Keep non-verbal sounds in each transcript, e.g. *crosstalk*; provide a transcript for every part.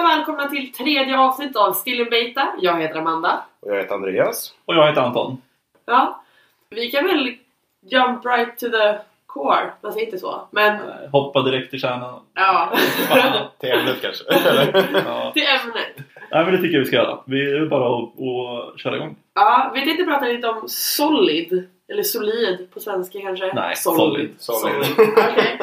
och välkomna till tredje avsnitt av Still in Beta. Jag heter Amanda. Och jag heter Andreas. Och jag heter Anton. Ja, vi kan väl jump right to the core. Man säger inte så, men Eh, Hoppa direkt till kärnan. ja. *laughs* Till ämnet kanske. Ja. *laughs* till ämnet. Nej men det tycker jag vi ska göra. Vi är bara att, köra igång. Ja, vi tänkte prata lite om Solid. Eller Solid på svenska kanske? Nej, Solid. Solid. *laughs* Okej.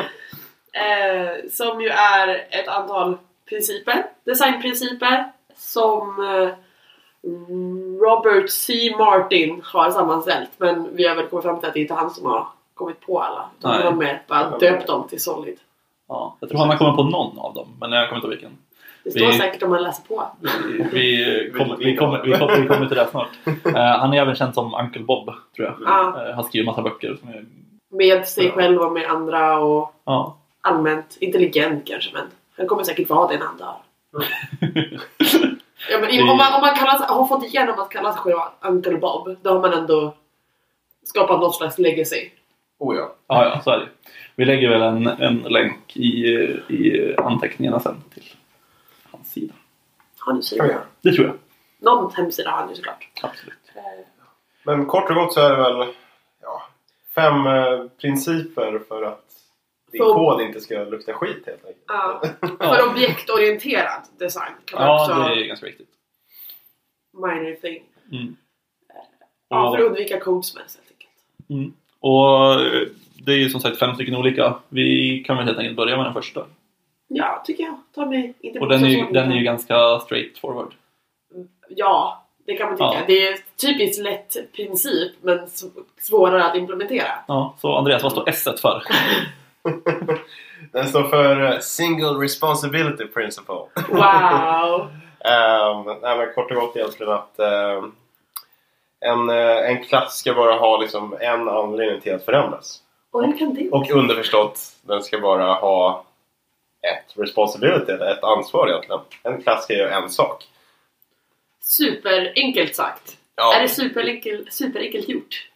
Eh, som ju är ett antal principer, designprinciper som eh, Robert C. Martin har sammanställt. Men vi har väl kommit fram till att det inte är han som har kommit på alla. Utan Nej. någon mer bara döpt dem till Solid. Ja. Jag tror han har kommit på någon av dem, men jag kommer inte ihåg vilken. Det står Vi- säkert om man läser på. Vi, vi, kommer, vi, kommer, vi, kommer, vi kommer till det snart. *laughs* Eh, han är även känd som Uncle Bob, tror jag. Ja. Uh, han skriver massa böcker. Som är, Med sig själv och med andra och ja. allmänt intelligent kanske men han kommer säkert vara det när han dör. Ja, men om man, om man kallar, sig- har fått igenom att kalla sig själv Uncle Bob, då har man ändå skapat något slags legacy. Oh ja. ja, ja, så är det. Vi lägger väl en, en länk i, i anteckningarna sen till hans sida. Har ni sida? göra. Det tror jag. Någon hemsida har ni såklart. Absolut. Men kort och gott så är det väl ja, fem eh, principer för att din För- kod inte ska lukta skit helt enkelt. Ja. Ja. *laughs* För objektorienterad design kan man Ja, också det är ganska viktigt. minor thing. Mm. Ja, för att undvika codesmess helt enkelt. Mm. Och eh, det är ju som sagt fem stycken olika. Vi kan väl helt enkelt börja med den första. Ja, tycker jag. Ta mig inte Och den är, ju, den är ju ganska straight forward. Ja, det kan man tycka. Ja. Det är typiskt lätt princip men svårare att implementera. Ja, så Andreas, vad står S för? *laughs* Den står för eh, Single Responsibility Principle. Wow! Um, *laughs* nej, men kort och gott egentligen att ehm, en, eh, en klass ska bara ha liksom en anledning till att förändras. Och hur kan det Och underförstått, den ska bara ha ett responsibility, eller ett ansvar egentligen. En klass ska göra en sak. Superenkelt sagt. Ja. Är det superenkel, superenkelt gjort?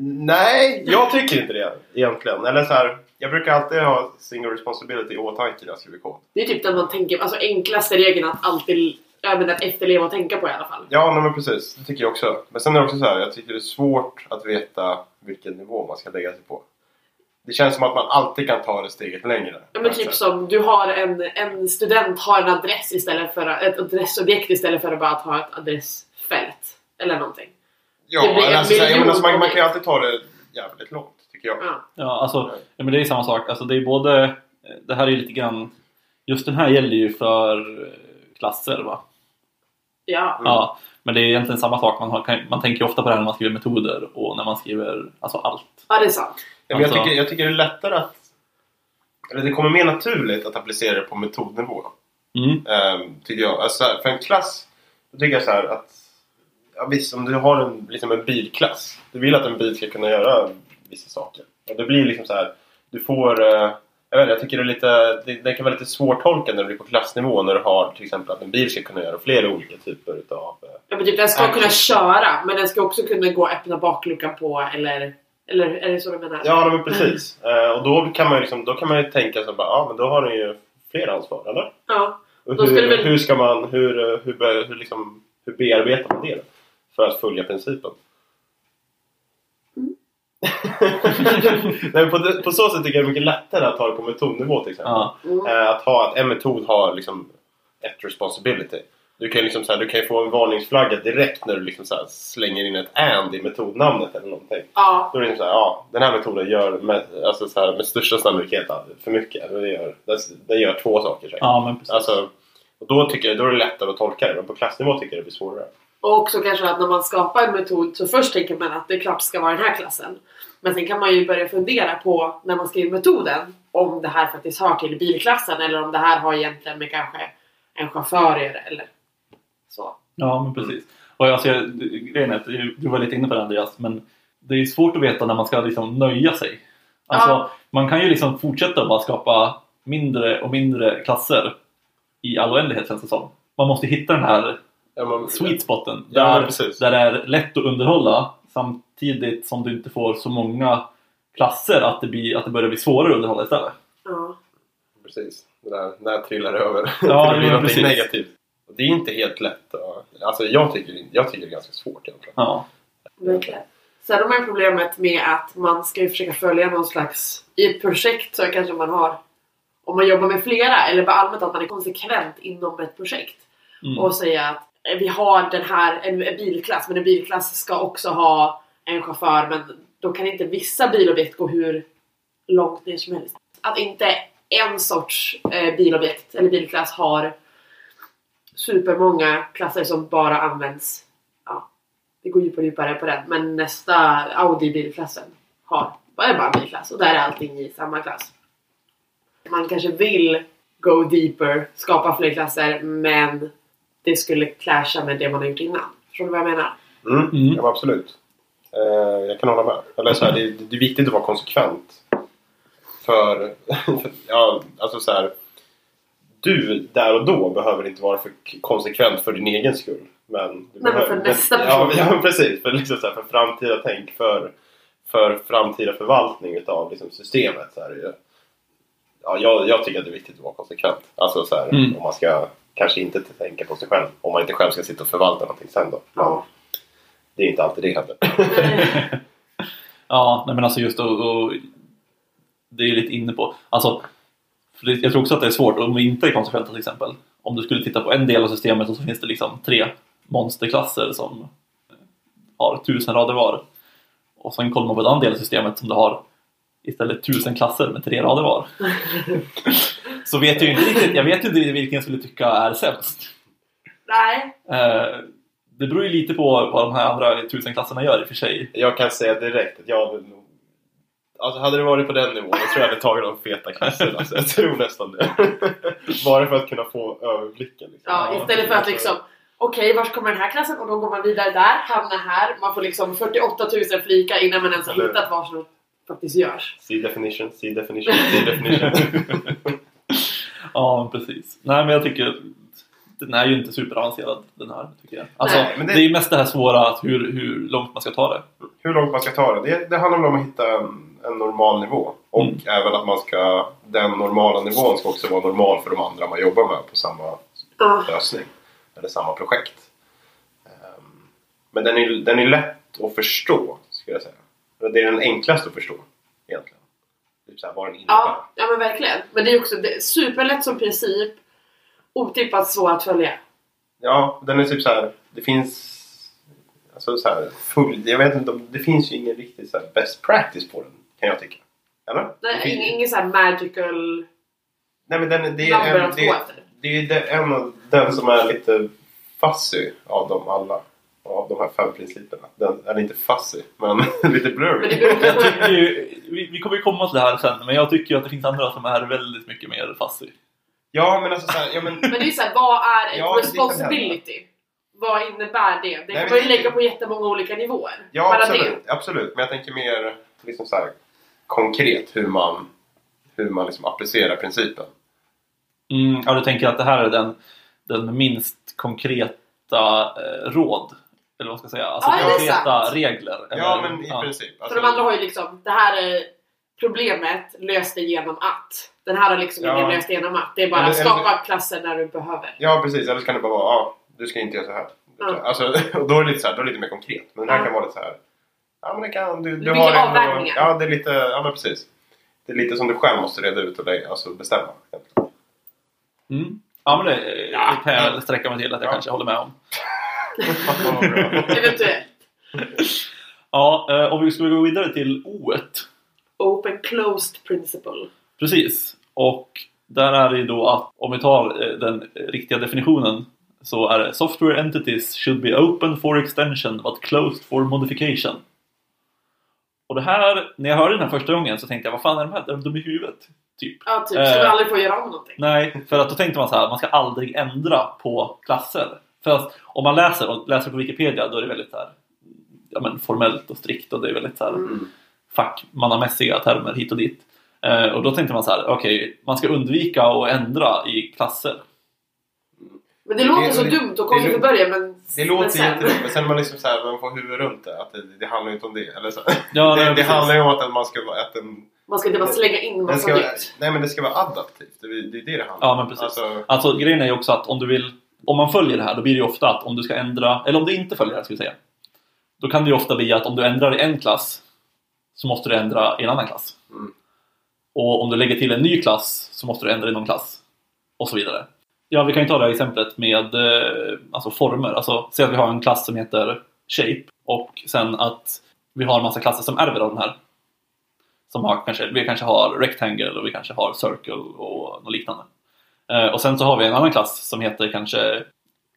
Nej, jag tycker inte det egentligen. Eller så här, jag brukar alltid ha single responsibility i åtanke när jag skriver kod. Det är typ den man tänker, alltså enklaste regeln att alltid men att efterleva och tänka på i alla fall. Ja, nej, men precis. Det tycker jag också. Men sen är det också så här, jag tycker det är svårt att veta vilken nivå man ska lägga sig på. Det känns som att man alltid kan ta det steget längre. Ja, men typ som du har en, en student har en adress istället för ett adressobjekt istället för att bara ha ett adressfält. Eller någonting. Ja, det blir en alltså, ja, men alltså, man, man miljon kan ju alltid ta det jävligt långt, tycker jag. Ja. Ja, alltså, ja, men det är samma sak. Alltså, det är både... Det här är ju lite grann... Just den här gäller ju för eh, klasser, va? Ja. Mm. Ja, men det är egentligen samma sak. Man, har, man tänker ofta på det här när man skriver metoder och när man skriver alltså allt. ja, det är sant. Ja, men jag, Alltså- tycker, jag tycker det är lättare att... Eller det kommer mer naturligt att applicera det på metodnivå. Mm. Ehm, tycker jag. Alltså, för en klass, då tycker jag så här att... Ja, visst, om du har en, liksom en bilklass. Du vill att en bil ska kunna göra vissa saker. Och det blir liksom så här... Du får... eh, jag vet inte, jag tycker det är lite... Det, det kan vara lite svårtolkat när du blir på klassnivå när du har till exempel att en bil ska kunna göra flera olika typer utav... eh, Ja, men typ, den ska Action. kunna köra men den ska också kunna gå och öppna bakluckan på eller... Eller är det så du menar? Ja, men precis. Eh, och då kan man ju liksom, då kan man tänka så bara, ja men då har ni ju fler ansvar, eller? Ja. Och ska hur, det väl- hur ska man, hur, hur, hur, liksom, hur bearbetar man det? För att följa principen. *laughs* Nej, men på, det- på så sätt tycker jag det är mycket lättare att ha det på metodnivå till exempel. Ja. Mm. Eh, att ha att en metod har liksom ett responsibility. Du kan, ju liksom så här, du kan ju få en varningsflagga direkt när du liksom så här slänger in ett and i metodnamnet eller någonting. Ja. Då är det liksom så här, ja, den här metoden gör med, alltså så här, med största sannolikhet för mycket. Den gör, den, den gör två saker säkert. ja, men precis. Alltså, och då, tycker jag, då är det lättare att tolka det, men på klassnivå tycker jag det blir svårare. Och också kanske att när man skapar en metod så först tänker man att det klart ska vara den här klassen. Men sen kan man ju börja fundera på när man skriver metoden om det här faktiskt hör till bilklassen eller om det här har egentligen med kanske en chaufför eller så. Ja, men precis. Och alltså, jag, grejen är att du var lite inne på det Andreas, men det är svårt att veta när man ska liksom nöja sig. Alltså, Ja. Man kan ju liksom fortsätta bara skapa mindre och mindre klasser i all oändlighet känns det som. Man måste hitta den här Ja, men, sweet spoten Ja, där, precis. där det är lätt att underhålla samtidigt som du inte får så många klasser att det, blir, att det börjar bli svårare att underhålla istället. Ja. precis. Det där, när trillar det över Ja, till att bli ja, någonting precis. negativt. Och Det är inte helt lätt. ja. Alltså jag tycker, jag tycker det är ganska svårt egentligen. Ja. Verkligen. Sen har man problemet med att man ska ju försöka följa någon slags... I ett projekt så kanske man har... Om man jobbar med flera, eller bara allmänt att man är konsekvent inom ett projekt. Mm. Och säga att vi har den här, en, en bilklass, men en bilklass ska också ha en chaufför, men då kan inte vissa bilobjekt gå hur långt ner som helst. Att inte en sorts eh, bilobjekt eller bilklass har supermånga klasser som bara används ja, det går djupare och djupare på den. Men nästa Audi-bilklassen har bara en bilklass och där är allting i samma klass. Man kanske vill go deeper, skapa fler klasser, men det skulle clasha med det man har gjort innan. Förstår du vad jag menar? Mm. Mm. Ja, absolut. Eh, jag kan hålla med. Eller så här, det, det är viktigt att vara konsekvent. För, *laughs* för ja, alltså så här, du där och då behöver inte vara för konsekvent för din egen skull. Men, du men behöver- för nästa ja, person. *laughs* ja, precis. För, liksom så här, för framtida tänk, för, för framtida förvaltning utav liksom, systemet. Så här, ja, jag, jag tycker att det är viktigt att vara konsekvent. Alltså så här, Mm. om man ska kanske inte tänka på sig själv. Om man inte själv ska sitta och förvalta någonting sen då. Ja. det är inte alltid det heller. *laughs* Ja, nej men alltså just och, och det är ju lite inne på, alltså det, jag tror också att det är svårt om vi inte är konsekventa till exempel. Om du skulle titta på en del av systemet och så finns det liksom tre monsterklasser som har tusen rader var. Och sen kollar man på en annan del av systemet som det har istället tusen klasser med tre rader var. *laughs* så vet jag ju inte riktigt, jag vet inte vilken jag skulle tycka är sämst. Nej. Eh, det beror ju lite på vad de här andra tusen klasserna gör i och för sig. Jag kan säga direkt att jag hade nog... Alltså hade det varit på den nivån, jag tror jag hade tagit de feta klasserna. Alltså, jag tror nästan det. *laughs* Bara för att kunna få överblicken. Liksom. Ja, istället för att liksom Okej, vart kommer den här klassen? Och då går man vidare där, hamnar här. Man får liksom 48 000 flikar innan man ens har hittat vad som faktiskt görs. See definition, see definition, see definition. *laughs* Ja, precis. Nej, men jag tycker den är ju inte superavancerad den här. Tycker jag. Alltså, Nej, men det... det- är ju mest det här svåra att hur, hur långt man ska ta det. Hur långt man ska ta det? Det, det handlar väl om att hitta en, en normal nivå. Och Mm. även att man ska... Den normala nivån ska också vara normal för de andra man jobbar med på samma Ja. lösning. Eller samma projekt. Ehm, Men den är, den är lätt att förstå, skulle jag säga. Det är den enklaste att förstå, egentligen. Typ såhär, vad den innebär. Ja, ja men verkligen. Men det är också det är superlätt som princip. Otippat svår att följa. Ja, den är typ så här. Det finns... Alltså så här, full, jag vet inte om... Det finns ju ingen riktig så best practice på den, kan jag tycka. Eller? Är finns- ingen, ingen sån här magical Nej men den, det är, en, det, det är det- en av den som är lite fuzzy av dem alla. Av de här fem principerna. Den är inte fuzzy, men *laughs* lite blurry. Men det beror Jag tycker ju, vi, vi kommer ju komma till det här sen, men jag tycker ju att det finns andra som är väldigt mycket mer fuzzy. Ja men alltså så här, ja men... *laughs* Men det är ju såhär, vad är Ja, responsibility? Vad innebär det? Det kan man ju lägga på jättemånga olika nivåer. Ja absolut, absolut. Men jag tänker mer liksom så här, konkret hur man, hur man liksom applicerar principen. Mm, ja, du tänker att det här är den, den minst konkreta eh, råd? Eller vad ska jag säga? Alltså Ja, konkreta sant? regler? Ja eller- men i ja. princip. För Alltså, de andra har ju liksom, det här är problemet, lös det genom att. Den här har liksom Ja. ingen löst genom att. Det är bara Eller- att skapa klasser när du behöver. Ja precis, eller så kan det bara vara ja, du ska inte göra så här. Ja. Alltså, *laughs* och då är det lite så här, då är det lite mer konkret. Men den här Ja. kan vara lite så här. Ja men det kan du, du har en- avvägningar. Ja det är lite, ja men precis. Det är lite som du själv måste reda ut och lägga, alltså bestämma. Mm. Ja, men det, Ja. det kan jag sträcka mig till att jag Ja. kanske håller med om. *laughs* Eventuellt. Ja, eh, om vi skulle gå vidare till o -et. Open closed principle. Precis. Och där är det ju då att om vi tar eh, den riktiga definitionen så är det Software entities should be open for extension but closed for modification. Och det här, när jag hörde den här första gången så tänkte jag vad fan är de här? Är de dumma i huvudet? Typ. Ja, typ. Ska Eh. du aldrig få göra om någonting? Nej, för att då tänkte man så här, man ska aldrig ändra på klasser. För att om man läser och läser på Wikipedia då är det väldigt här, ja, men formellt och strikt och det är väldigt så här, Mm. fackmannamässiga termer hit och dit. Eh, och då tänkte man så här, okej, man ska undvika att ändra i klasser. Men det låter Det- så det- dumt och konstigt i början men, Det men låter sen. jättedumt, men sen man liksom så här, man får huvudet runt det. Att det, det handlar ju inte om det. Eller så. Ja, det, nej, det handlar ju om att man ska vara, att Man ska inte bara slänga in ska, nytt. nej men det ska vara adaptivt. Det är det är det det handlar Ja, om. men precis. Alltså, Alltså grejen är ju också att om du vill Om man följer det här då blir det ofta att om du ska ändra Eller om du inte följer det här ska vi säga Då kan det ju ofta bli att om du ändrar i en klass Så måste du ändra i en annan klass Mm. Och om du lägger till en ny klass så måste du ändra i någon klass Och så vidare Ja, vi kan ju ta det här exemplet med eh, alltså former. Alltså, säg att vi har en klass som heter Shape och sen att vi har en massa klasser som ärver av den här. Som har kanske, vi kanske har Rectangle och vi kanske har Circle och något liknande. Eh, och sen så har vi en annan klass som heter kanske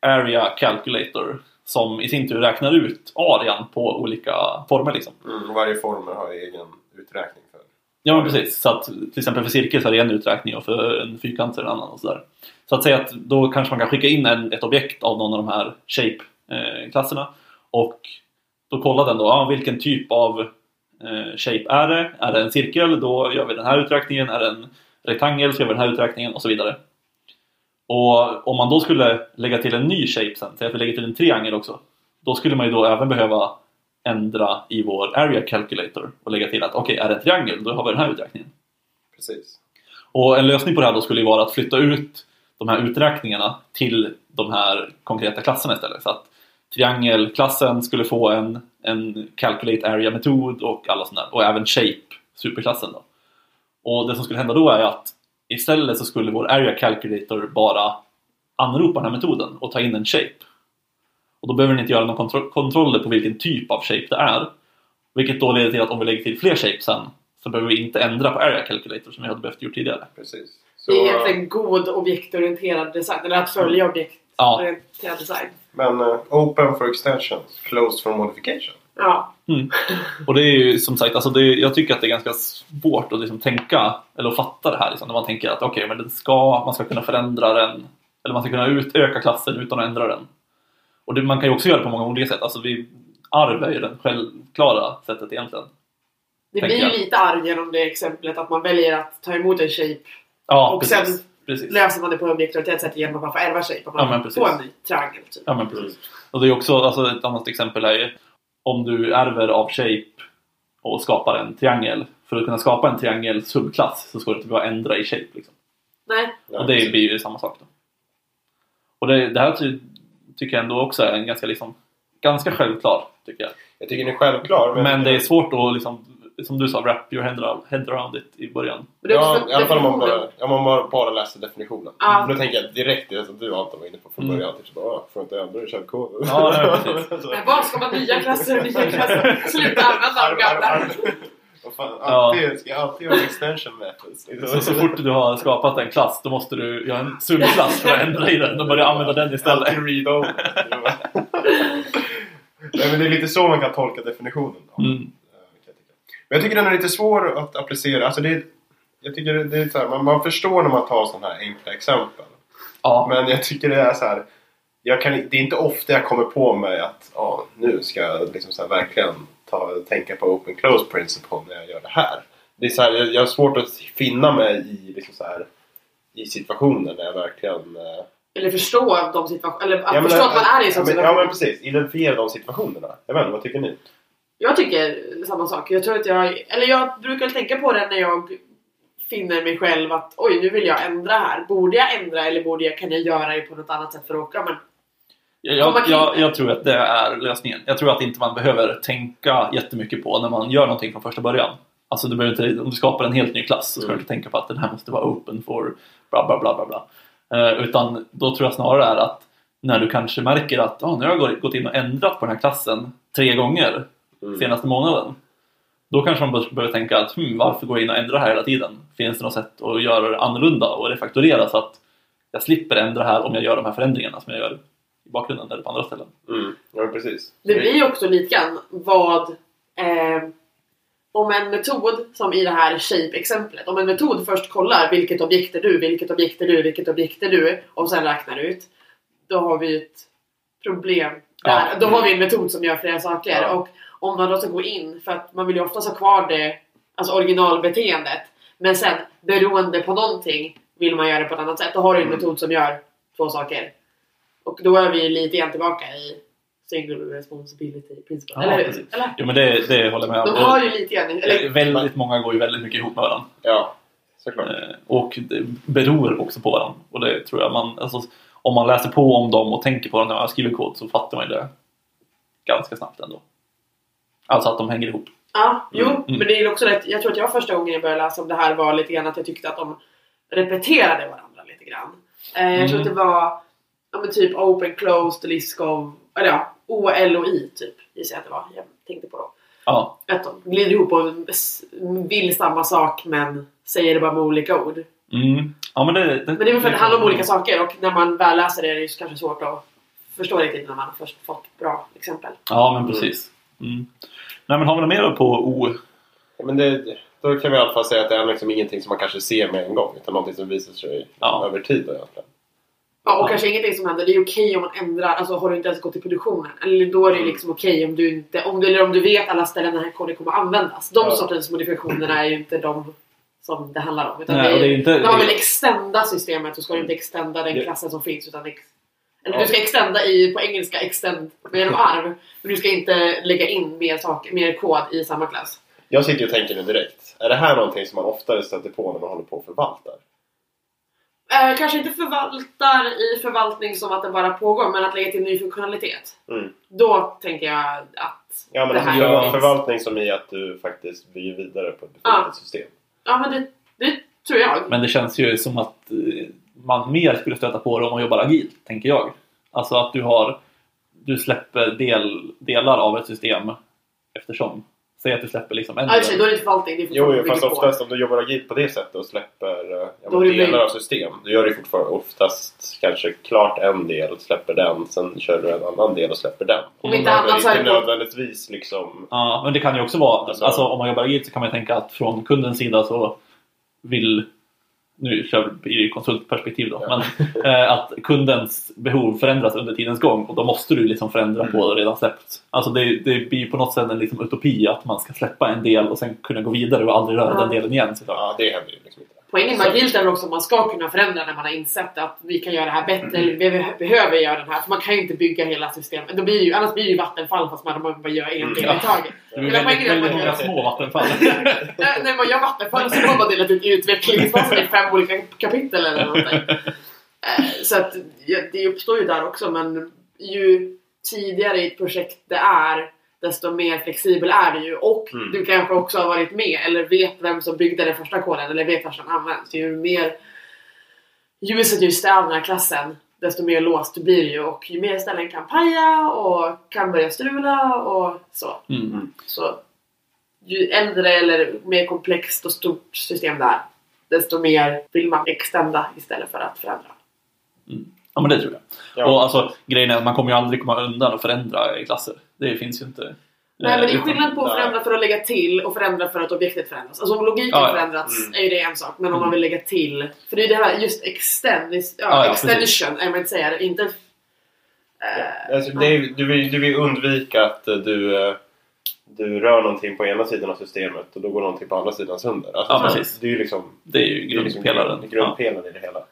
Area Calculator som i sin tur räknar ut arean på olika former liksom. mm, varje form har egen uträkning för. Ja men precis, så att till exempel för cirkel så är det en uträkning och för en fyrkant så är det en annan och sådär. Så att säga att då kanske man kan skicka in en, ett objekt av någon av de här shape-klasserna och då kollar den då, ja, vilken typ av eh, shape är det? Är det en cirkel? Då gör vi den här uträkningen. Är det en rektangel så gör vi den här uträkningen och så vidare. Och om man då skulle lägga till en ny shape sen, säg att vi lägger till en triangel också. Då skulle man ju då även behöva ändra i vår area calculator och lägga till att okej, är det en triangel, då har vi den här uträkningen. Precis. Och en lösning på det här då skulle ju vara att flytta ut de här uträkningarna till de här konkreta klasserna istället. Så att triangelklassen skulle få en, en calculate area-metod och alla sådana där. Och även shape, superklassen då. Och det som skulle hända då är att istället så skulle vår area calculator bara anropa den här metoden och ta in en shape. Och då behöver den inte göra någon kontro- kontroller på vilken typ av shape det är. Vilket då leder till att om vi lägger till fler shapes sen så behöver vi inte ändra på area calculator som vi hade behövt gjort tidigare. Precis. Så, Det är egentligen god objektorienterad design. Eller att följa objektorienterad design. men uh, open for extensions, closed for modification. Ja. Och det är ju som sagt, alltså det, jag tycker att det är ganska svårt att liksom tänka eller att fatta det här liksom, när man tänker att okej, men ska, man ska kunna förändra den eller man ska kunna utöka klassen utan att ändra den. Och det, man kan ju också göra det på många olika sätt. Alltså vi, arv är ju det självklara sättet egentligen. Det blir ju lite arv genom det exemplet att man väljer att ta emot en shape Ja, Och precis. sen precis. löser man det på objektorienterat sätt genom att man får ärva shape. Att Ja, man precis. får en ny triangel. Typ. Ja, men precis. Och det är också, alltså ett annat exempel är ju om du ärver av shape och skapar en triangel. För att kunna skapa en triangel subklass så ska du inte behöva ändra i shape. Liksom. Nej, Och det blir ju samma sak då. Och det, det här ty, tycker jag ändå också är en ganska, liksom, ganska självklar, tycker jag. Jag tycker den är självklar. Men, Men det är svårt att, liksom, som du sa, wrap your head around, head around it i början. Ja, i alla fall om man bara, ja, om man bara, bara läser definitionen. Ja. För då tänker jag direkt det som du Anton var inne på från Mm. början. Typ så bara, "Ah, får inte ändra i källkoden. Ja, nej, precis. *laughs* Men vad ska man nya klasser nya *laughs* klasser? Sluta använda de gamla. Fan, Ja. alltid, ska jag alltid göra extension methods. Så, så fort du har skapat en klass, då måste du göra en subklass för att ändra i den och börja använda den istället. Alltid read over. *laughs* Nej, men det är lite så man kan tolka definitionen. Då. Mm. Eh, kan jag tycka. Men jag tycker den är lite svår att applicera. Alltså det jag tycker det är så här, man, man förstår när man tar sådana här enkla exempel. Ja, Men jag tycker det är så här. Jag kan, det är inte ofta jag kommer på mig att ja, nu ska jag liksom så här verkligen ta, tänka på open close principle när jag gör det här. Det är så här jag, jag har svårt att finna mig i, liksom så här, i situationer där jag verkligen... eh, Eller förstå de situationerna. Eller att ja, men- förstå att man är i en sån ja, men, situation. Ja men precis, identifiera de situationerna. Jag vet inte, vad tycker ni? Jag tycker samma sak. Jag tror att jag... Eller jag brukar tänka på det när jag finner mig själv att oj, nu vill jag ändra här. Borde jag ändra eller borde jag, kan jag göra det på något annat sätt för att åka? Men Jag, jag, jag, jag tror att det är lösningen. Jag tror att inte man behöver tänka jättemycket på när man gör någonting från första början. Alltså du behöver inte, om du skapar en helt ny klass så ska Mm. du inte tänka på att den här måste vara open for bla bla bla bla bla. Eh, utan då tror jag snarare är att när du kanske märker att oh, nu har jag gått- gått in och ändrat på den här klassen tre gånger Mm. senaste månaden. Då kanske man bör- börjar tänka att hmm, varför går jag in och ändrar här hela tiden? Finns det något sätt att göra det annorlunda och refaktorera så att jag slipper ändra här om jag gör de här förändringarna som jag gör i bakgrunden eller på andra ställen. Mm. Ja precis. det blir ju också lite grann vad... Eh, om en metod, som i det här shape-exemplet, om en metod först kollar vilket objekt är du, vilket objekt är du, vilket objekt är du och sen räknar ut. Då har vi ett problem. Där. Ja. Då har vi en metod som gör flera saker. Ja. Och om man då ska gå in, för att man vill ju oftast ha kvar det alltså originalbeteendet. Men sen beroende på någonting vill man göra det på ett annat sätt. Då har du en Mm. metod som gör två saker. Och då är vi lite grann tillbaka i single responsibility principle. Ja, eller hur? Eller? Jo men det, det håller jag med om. De har ju lite grann, eller Eh, Väldigt många går ju väldigt mycket ihop med varandra. Ja, såklart. Eh, Och det beror också på varandra. Och det tror jag man, alltså, om man läser på om dem och tänker på dem när man skriver kod så fattar man ju det ganska snabbt ändå. Alltså att de hänger ihop. Ja, jo, Mm, mm. men det är också rätt. Jag tror att jag första gången jag började läsa om det här var lite grann att jag tyckte att de repeterade varandra lite grann. Eh, jag tror Mm. att det var ja, typ open, closed, Liskov, eller ja, O, L och I typ gissar jag att det var. Jag tänkte på då. Ja, Att de glider ihop och vill samma sak men säger det bara med olika ord. mm. ja men det, det, Men det är väl för att det handlar om olika saker och när man väl läser det är det kanske svårt att förstå riktigt när man först fått bra exempel. Ja men precis. Mm. Nej men har vi något mer på O? Ja, Men det, då kan vi i alla fall säga att det är liksom ingenting som man kanske ser med en gång. Utan någonting som visar sig Ja. över tid. Då, egentligen. Ja, och Ja. kanske ingenting som händer. Det är okej om man ändrar, alltså har du inte ens gått i produktionen. Eller då är det Mm. liksom okej om du inte, om du, eller om du vet alla ställen den här koden kommer användas. De Ja. sortens modifikationer är ju inte de som det handlar om. Utan Nej, det är, det är inte... när man vill extenda systemet så ska du inte extenda den klassen som finns utan ex, eller Ja. du ska extenda i, på engelska, extend med genom arv. Men du ska inte lägga in mer, saker, mer kod i samma klass. Jag sitter ju och tänker nu direkt. Är det här någonting som man oftare stöter på när man håller på och förvaltar? Eh, kanske inte förvaltar i förvaltning som att det bara pågår, men att lägga till ny funktionalitet. Mm. Då tänker jag att Ja, men det här Ja. förval- förvaltning som i att du faktiskt bygger vidare på ett Ja. befintligt system. Ja men det, det tror jag. Men det känns ju som att eh, man mer skulle stöta på det om man jobbar agilt, tänker jag. Alltså att du har du släpper del, delar av ett system eftersom. Säg att du släpper liksom en för sig, del. då är det inte förvaltning. Det är Jo, fast oftast om du jobbar agilt på det sättet och släpper eh, är det delar av system. Du gör det fortfarande oftast kanske klart en del och släpper den. Sen kör du en annan del och släpper den. Om inte annat så är inte det nödvändigtvis liksom... Ja, men det kan ju också vara, Alltså- alltså, om man jobbar agilt så kan man ju tänka att från kundens sida så vill nu kör vi i konsultperspektiv då, Ja. men eh, att kundens behov förändras under tidens gång och då måste du liksom förändra Mm. på det redan släppt. Alltså det, det blir på något sätt en liksom utopi att man ska släppa en del och sen kunna gå vidare och aldrig röra Ja. den delen igen. såklart. Ja, det händer ju liksom. Poängen med agilt är också att man ska kunna förändra när man har insett att vi kan göra det här bättre eller vi be- behöver göra det här. För man kan ju inte bygga hela systemet. Då blir ju, annars blir det ju vattenfall fast man bara gör en Mm. del i taget. Det är Hela väldigt, väldigt många små vattenfall. *laughs* När man gör vattenfall så har man delat ut utvecklingsfasen i fem olika kapitel eller någonting. Eh, Så att ja, det uppstår ju där också men ju tidigare i ett projekt det är desto mer flexibel är det ju och Mm. du kanske också har varit med eller vet vem som byggde den första koden eller vet vad som används. Ju mer ljuset just är av den här klassen desto mer låst blir det ju och ju mer ställen kan paja och kan börja strula och så. Mm. Så ju äldre eller mer komplext och stort system det är desto mer vill man extenda istället för att förändra. Ja men det tror jag. Ja. Och alltså, grejen är att man kommer ju aldrig komma undan och förändra i klasser. Det finns ju inte. Nej men det är skillnad på att förändra för att lägga till och förändra för att objektet förändras. Alltså om logiken Ja, ja. förändrats Mm. är ju det en sak. Men om Mm. man vill lägga till. För det är det här just extend, ja, Ja, ja, extension är man inte säga. Inte... eh, Ja. Alltså, det är, du, vill, du vill undvika att eh, du, eh, du rör någonting på ena sidan av systemet och då går någonting på andra sidan sönder. Alltså, Ja, precis. Det är ju liksom, Det är ju det är liksom grundpelaren. grund- grundpelaren i det hela.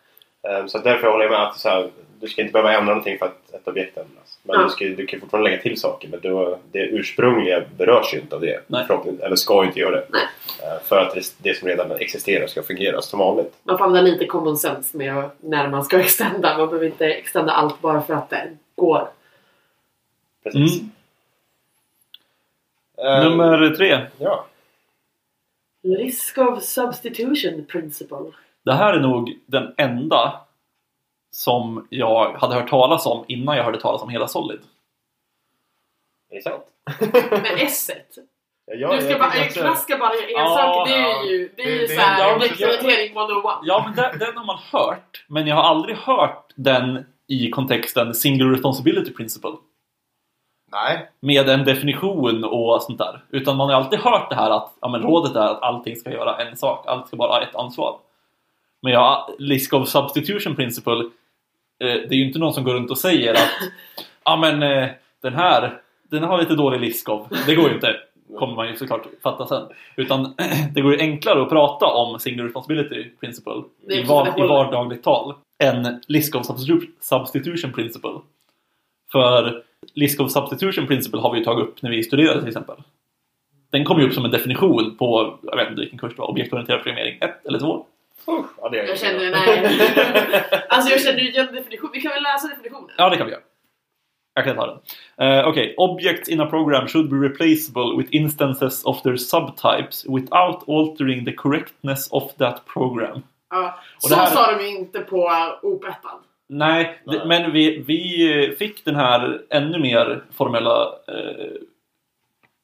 Eh, Så därför håller jag med att så här, du ska inte behöva ändra någonting för att ett objekt ändras. Men Ja. du, ska, du kan fortfarande lägga till saker men då, det ursprungliga berörs ju inte av det. Nej. Eller ska inte göra det. Nej. Eh, För att det, det som redan existerar ska fungera som vanligt. Man får använda lite common sense med när man ska *laughs* extenda. Man behöver inte extenda allt bara för att det går. Precis. Mm. Eh, Nummer tre. Ja. Risk of substitution principle. Det här är nog den enda som jag hade hört talas om innan jag hörde talas om hela Solid. Är det sant? Men S Ja, jag- du ska jag bara, tycker en också- klass ska bara göra en Ja, sak. Det är ju, det är Det- ju det- såhär ja, men- implementering 101. Ja, men den, den har man hört. Men jag har aldrig hört den i kontexten Single Responsibility Principle. Nej. Med en definition och sånt där. Utan man har alltid hört det här att ja, men rådet är att allting ska göra en sak. Allt ska bara ha ett ansvar. Men ja, Risk of Substitution Principle. Eh, det är ju inte någon som går runt och säger att *laughs* ja men eh, den här den har lite dålig liskov. Det går ju inte. Kommer man ju såklart fatta sen. Utan *clears throat* det går ju enklare att prata om Single Responsibility Principle i, var, i vardagligt tal än Liskov Substitu- Substitution Principle. För List of Substitution Principle har vi ju tagit upp när vi studerade till exempel. Den kom ju upp som en definition på, jag vet inte vilken kurs det var, objektorienterad programmering 1 eller 2. Usch, ja, det Jag känner, nej. *laughs* alltså jag känner ju igen definition. Vi kan väl läsa definitionen? Ja, det kan vi göra. Jag kan ta den. Uh, Okej, objects in a program should be replaceable with instances of their subtypes without altering the correctness of that program. Ja. Så här- sa de ju inte på OP-ettan. Nej, Nej. Det, men vi, vi fick den här ännu mer formella eh,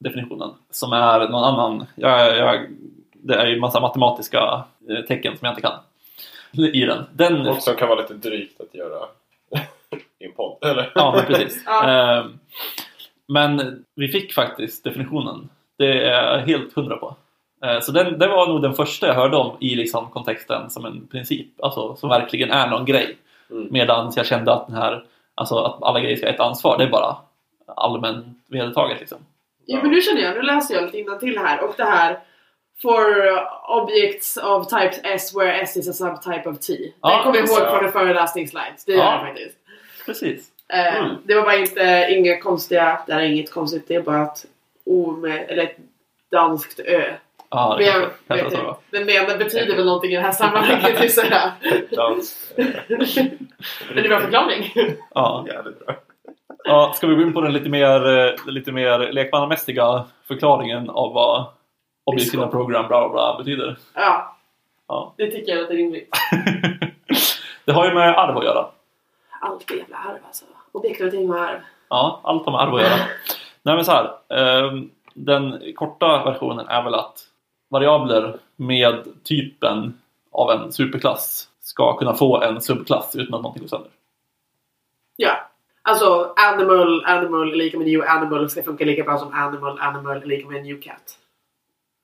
definitionen som är någon annan. Jag, jag, det är ju massa matematiska eh, tecken som jag inte kan i den. den Och som kan vara lite drygt att göra *laughs* i en podd, eller? ja, men precis. *laughs* Ja. Eh, men vi fick faktiskt definitionen. Det är jag helt hundra på. Eh, Så den, det var nog den första jag hörde om i liksom kontexten som en princip. Alltså som verkligen är någon grej. Mm. Medan jag kände att den här, alltså att alla grejer ska ha ett ansvar, det är bara allmänt vedertaget liksom. Jo men nu känner jag, nu läser jag lite till här och det här For objects of types S where S is a subtype of T. Den Ja, kommer jag ihåg från en föreläsningsslides. Det gör Ja. jag faktiskt. Precis. Eh, Mm. Det var bara inte inga konstiga, det är inget konstigt, det är bara ett O med, eller ett danskt Ö. Ja, Men det jag kanske, kanske vet. Den menar betyder väl någonting i det här sammanhanget. Dans. eh, Men det var förklaring. Ja. Jävligt bra. ja, ska vi gå in på den lite mer, eh, lite mer lekmannamässiga förklaringen av vad objektiva program bla bla bla betyder? Ja, Ja. det tycker jag låter rimligt. *laughs* det har ju med arv att göra. Allt är jävla arv alltså. Objektorientering och arv. Ja, allt har med arv att göra. *laughs* Nej men så här. ehm, den korta versionen är väl att variabler med typen av en superklass ska kunna få en subklass utan att någonting går sönder. Ja. Alltså animal, animal är lika med new animal ska funka lika bra som animal, animal är lika med new cat.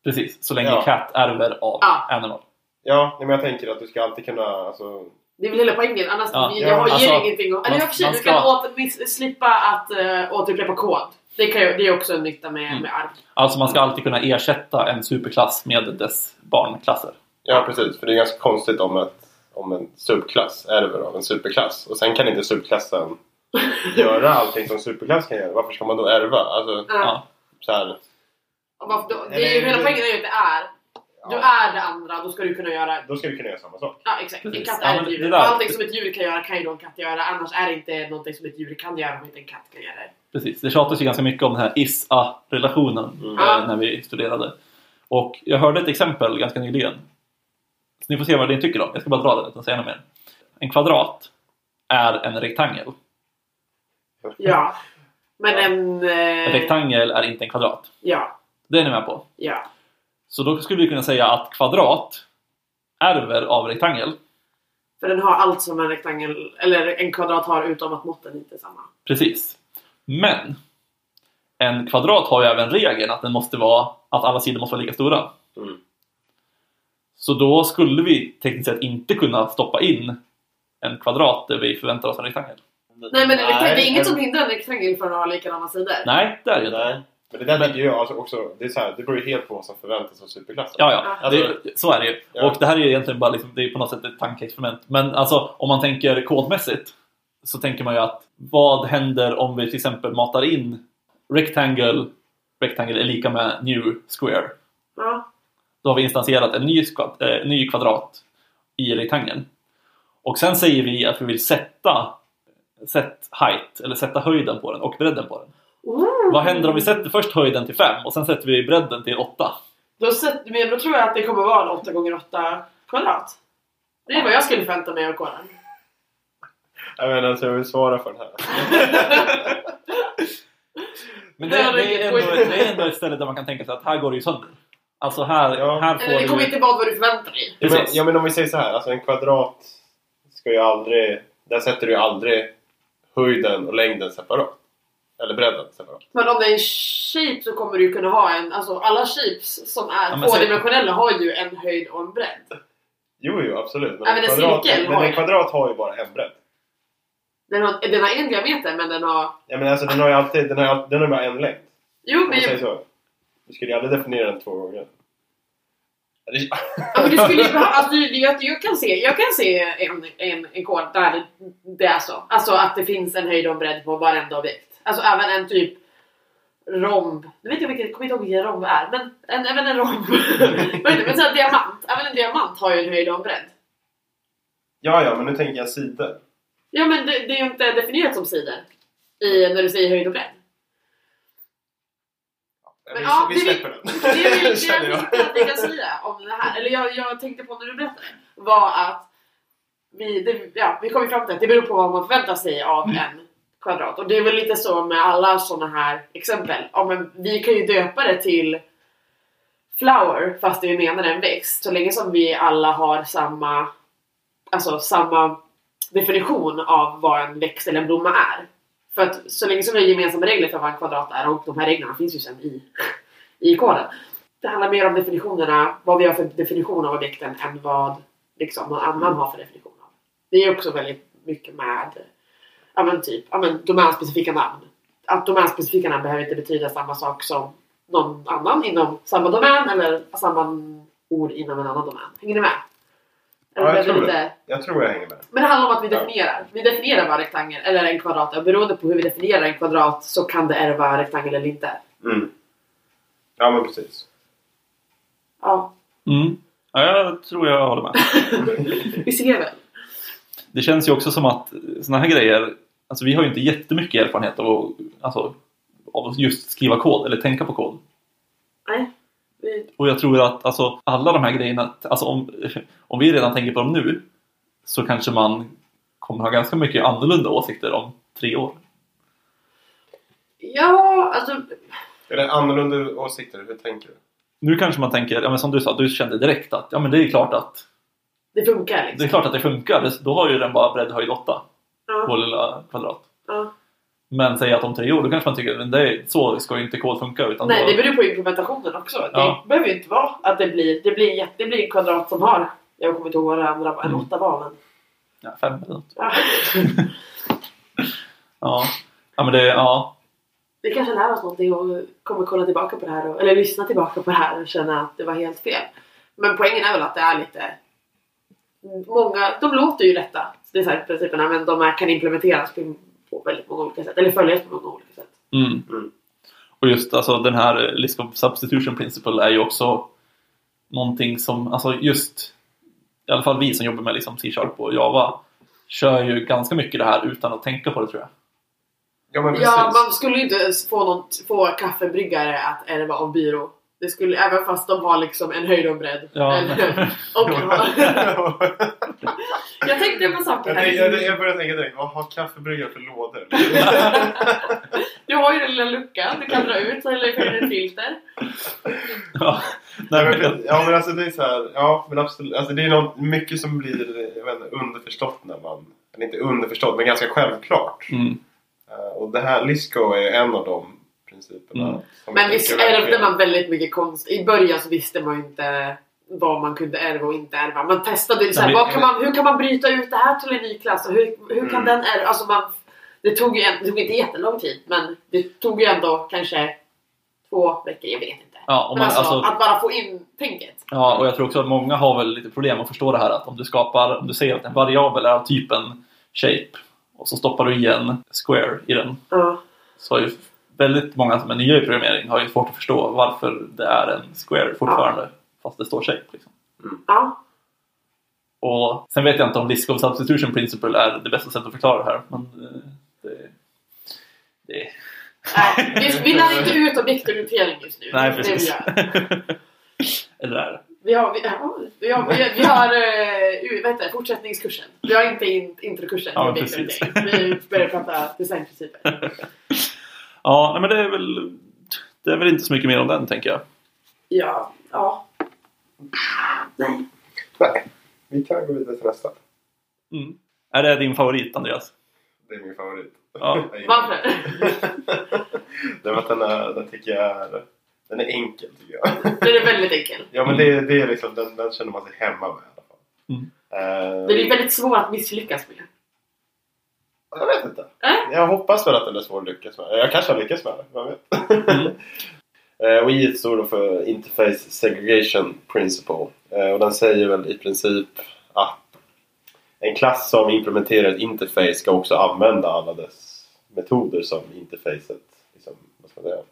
Precis, så länge Ja. cat ärver av Ja. animal. Ja, men jag tänker att du ska alltid kunna... Alltså, Det är väl hela poängen, annars Ja. jag Ja, har ger alltså, ingenting att... Eller sig, man du ska- kan åter, slippa att uh, återupprepa kod. Det, kan ju, det är också en nytta med, Mm. med arv. Alltså man ska alltid kunna ersätta en superklass med dess barnklasser. ja, precis. För det är ganska konstigt om, ett, om en subklass ärver av en superklass. Och sen kan inte subklassen *laughs* göra allting som superklass kan göra. Varför ska man då ärva? Alltså, Ja. Så här, varför då, det är ju, hela poängen är ju att det är. Du ja, är det andra, då ska du kunna göra... Då ska du kunna göra samma sak. Ja exakt, en Precis. katt Ja, är men ett djur. där- Allting som ett djur kan göra kan ju då en katt göra. Annars är det inte någonting som ett djur kan göra om inte en katt kan göra det. Precis, det tjatas ju ganska mycket om den här is-a-relationen Mm. eh, Ja. när vi studerade. Och jag hörde ett exempel ganska nyligen. Så ni får se vad ni tycker om. Jag ska bara dra det utan att säga något mer. En kvadrat är en rektangel. Ja. Men Ja. en... En Eh, rektangel är inte en kvadrat. ja. Det är ni med på. Ja. Så då skulle vi kunna säga att kvadrat ärver av rektangel. För den har allt som en rektangel, eller en kvadrat har utom att måtten inte är samma. Precis. Men en kvadrat har ju även regeln att den måste vara att alla sidor måste vara lika stora. Mm. Så då skulle vi tekniskt sett inte kunna stoppa in en kvadrat där vi förväntar oss en rektangel. Nej men en rektangel, det är inget som hindrar en rektangel från att ha likadana sidor. Nej, det är det ju inte. Men det där tycker jag alltså också, det, är så här, det beror ju helt på vad som förväntas av superklassen. Ja, ja. Alltså- det, så är det ju. Ja. Och det här är ju egentligen bara liksom, det är på något sätt ett tankeexperiment. Men alltså, om man tänker kodmässigt så tänker man ju att vad händer om vi till exempel matar in rectangle, rectangle är lika med new square. Ja. Då har vi instansierat en ny, skvad, eh, ny kvadrat i rektangeln. Och sen säger vi att vi vill sätta set height, eller sätta höjden på den och bredden på den. Ooh. Vad händer om vi sätter först höjden till 5 och sen sätter vi bredden till 8? Då, men då tror jag att det kommer vara en 8 gånger 8 kvadrat. Det är vad jag skulle förvänta mig av koden. Jag menar, alltså, jag vill svara för den här. *laughs* Men Det det, det, är ändå, det är ändå ett ställe där man kan tänka sig att här går det ju sönder. Alltså här, Ja. här får Eller det kommer du... inte vara vad du förväntar dig. Ja men, Precis. ja men om vi säger så här, alltså en kvadrat ska ju aldrig... Där sätter du ju aldrig höjden och längden separat. Eller bredden separat. Men om det är en shape så kommer du kunna ha en, alltså alla shapes som är Ja, tvådimensionella har ju en höjd och en bredd. Jo, jo, absolut. Men, Även en kvadrat, cirkel men har en ju- kvadrat har ju bara en bredd. Den har, den har en diameter men den har... Ja men alltså den har ju alltid, den har, den har bara en längd. Jo Om men man säger så. Du skulle ju aldrig definiera den två gånger. Ja, men det skulle ju *laughs* behöva, alltså, jag, jag, kan se, jag kan se en, en, en kod där det, det är så. Alltså att det finns en höjd och en bredd på varenda objekt. Alltså även en typ romb. Nu vet jag vilken, jag kommer inte ihåg vilken romb är, men en, även en romb. *laughs* Det? men så här, diamant. Även en diamant har ju en höjd och en bredd. Ja, ja, men nu tänker jag sidor. Ja men det, det är ju inte definierat som sidor i, när du säger höjd och bredd. Men vi, ja, vi det- släpper den. Det vill- *laughs* det Känner jag tänkte att vi kan säga om det här, eller jag, jag tänkte på när du berättade, var att vi, det, ja, vi kom fram till att det beror på vad man förväntar sig av en kvadrat. Och det är väl lite så med alla sådana här exempel. Ja, men vi kan ju döpa det till flower fast det vi menar är en växt. Så länge som vi alla har samma, alltså samma definition av vad en växt eller en blomma är. För att så länge som vi har gemensamma regler för vad en kvadrat är och de här reglerna finns ju sen i, *laughs* i koden. Det handlar mer om definitionerna, vad vi har för definition av objekten än vad liksom, någon annan har för definition av. Det är också väldigt mycket med ja, men typ, ja, men domänspecifika namn. Att domänspecifika namn behöver inte betyda samma sak som någon annan inom samma domän eller samma ord inom en annan domän. Hänger ni med? Eller Ja, jag tror lite- det. Jag tror jag hänger med. men det handlar om att vi Ja. definierar. Vi definierar vad rektangel eller en kvadrat är. Och beroende på hur vi definierar en kvadrat så kan det ärva rektangel eller inte. Mm. Ja, men precis. Ja, Mm. Ja, jag tror jag håller med. *laughs* vi ser väl. Det känns ju också som att såna här grejer, alltså vi har ju inte jättemycket erfarenhet av att, alltså, av att just skriva kod eller tänka på kod. Nej. Vi, Och jag tror att alltså, alla de här grejerna, alltså om, om vi redan tänker på dem nu så kanske man kommer ha ganska mycket annorlunda åsikter om tre år. ja, alltså. Är det annorlunda åsikter? Hur tänker du? Nu kanske man tänker, ja, men som du sa, du kände direkt att ja, men det är klart att Det funkar det liksom. är klart att det funkar. Det- Då har ju den bara bredd höjd 8 på Ja, lilla kvadrat. ja. Men säg att om tre år, då kanske man tycker att det är, så ska ju inte kod funka. Utan Nej, då, det beror på implementationen också. Ja. Det behöver ju inte vara att det blir, det blir, det blir en kvadrat som har, jag kommer inte ihåg vad det andra en Mm. åtta var men. ja, fem eller något. Ja. *laughs* Ja. ja, men det, ja. Vi kanske lär oss någonting och kommer kolla tillbaka på det här och, eller lyssna tillbaka på det här och känna att det var helt fel. Men poängen är väl att det är lite Många, de låter ju rätta designprinciperna men de är, kan implementeras på, på väldigt många olika sätt. Eller följas på många olika sätt. Mm. Mm. Och just alltså, den här list of substitution principle är ju också någonting som, alltså just i alla fall vi som jobbar med liksom C-sharp och Java kör ju ganska mycket det här utan att tänka på det tror jag. Ja. Ja, man skulle ju inte få, någon, få kaffebryggare att ärva av byrå. Det skulle, även fast de har liksom en höjd och en bredd. Ja. Eller- och, jag tänkte på saker jag, jag, här. jag börjar tänka direkt, vad har kaffebryggare för lådor? Du har ju den lilla luckan du kan dra ut eller fylla ett filter. Ja, nej, men, jag- ja men alltså det är så här, ja men absolut. Alltså det är något, mycket som blir jag vet inte, underförstått när man, eller inte underförstått men ganska självklart. mm, Eh, och det här, Lisco är en av de principerna. Mm. Men visst ärvde man väldigt mycket konst. I början så visste man ju inte vad man kunde ärva och inte ärva. Man testade ju så här, Nej, men- vad kan man, hur kan man bryta ut det här till en ny klass? Och hur, hur kan Mm. den ärva? Alltså man, det tog ju det tog inte jättelång tid men det tog ju ändå kanske två veckor, jag vet inte. ja, man, alltså, alltså, att bara få in tänket. ja, och jag tror också att många har väl lite problem att förstå det här att om du skapar, om du säger att en variabel är av typen shape och så stoppar du i en square i den Ja. så har ju väldigt många som är nya i programmering har ju svårt att förstå varför det är en square fortfarande fast det står shape. Liksom. Ja. Och sen vet jag inte om List of Substitution Principle är det bästa sättet att förklara det här. Men eh, det, det, Nej, vi, vi lär inte ut objektorientering just nu. nej, precis. *laughs* Eller är det? Vi har, vi, ja, vi har, vi har, vi har uh, heter det, fortsättningskursen. Vi har inte in, introkursen Ja, precis. Vi börjar prata designprinciper. *laughs* Ja, nej, men det är väl det är väl inte så mycket mer om den tänker jag. Ja, ja. Nej. Nej, vi kan gå vidare till nästa. Mm. Är det din favorit Andreas? Det är min favorit. Ja. *laughs* Varför? den. Det är för att den, är, den tycker jag är, den är enkel tycker jag. Den är väldigt enkel. Ja men det, det är liksom, den, den känner man sig hemma med i alla fall. Mm. Eh, Den är väldigt svår att misslyckas med. Jag vet inte. Äh? Jag hoppas väl att den är svår att lyckas med. Jag kanske har lyckats med det, vem vet? Mm. *laughs* Eh, och I står då för Interface Segregation Principle. Eh, och den säger väl i princip att en klass som implementerar ett interface ska också använda alla dess metoder som interfacet liksom, vad ska man säga,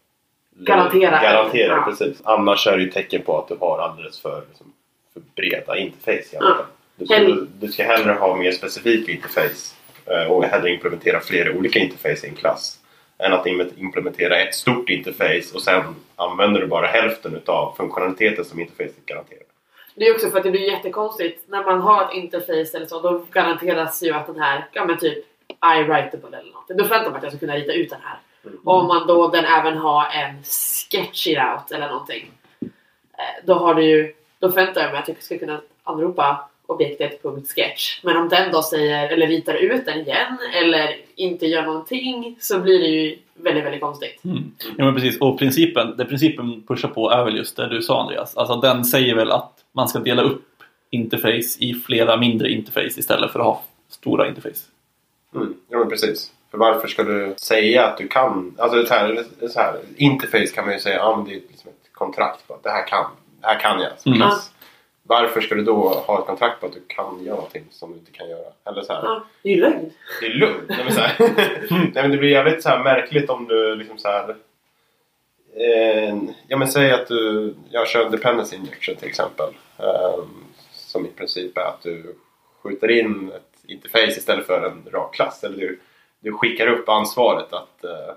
Garanterar. Garanterar, Ja. precis. Annars är det ju tecken på att du har alldeles för, liksom, för breda interface. Ja. Du, ska, du, du ska hellre ha mer specifika interface och hellre implementera flera olika interface i en klass. Än att im- implementera ett stort interface och sen använder du bara hälften utav funktionaliteten som interfacet garanterar. Det är också för att det blir jättekonstigt. När man har ett interface eller så, då garanteras ju att den här, ja men typ iWritable eller något. Då förväntar man att jag ska kunna rita ut den här. Och om man då den även har en sketch it out eller någonting. eh, Då har du ju, då förväntar jag mig att jag ska kunna anropa objektet.sketch. Men om den då säger, eller ritar ut den igen eller inte gör någonting så blir det ju väldigt, väldigt konstigt. Mm. Ja men precis, och principen, det principen pushar på är väl just det du sa Andreas. Alltså den säger väl att man ska dela upp interface i flera mindre interface istället för att ha stora interface. Mm, ja men precis. För varför ska du säga att du kan? Alltså så här, så här, interface kan man ju säga, ja men det är liksom ett kontrakt på att det här kan, det här kan jag Mm. klass. Varför ska du då ha ett kontrakt på att du kan göra någonting som du inte kan göra? Eller så här, Ja, det är ju lögn. det är lugnt. Nej, men så här, *laughs* nej, men det blir jävligt så här märkligt om du liksom så här, eh, ja men säg att du jag kör en dependency injection till exempel. Eh, som i princip är att du skjuter in ett interface istället för en rak klass. Eller du, du skickar upp ansvaret att eh,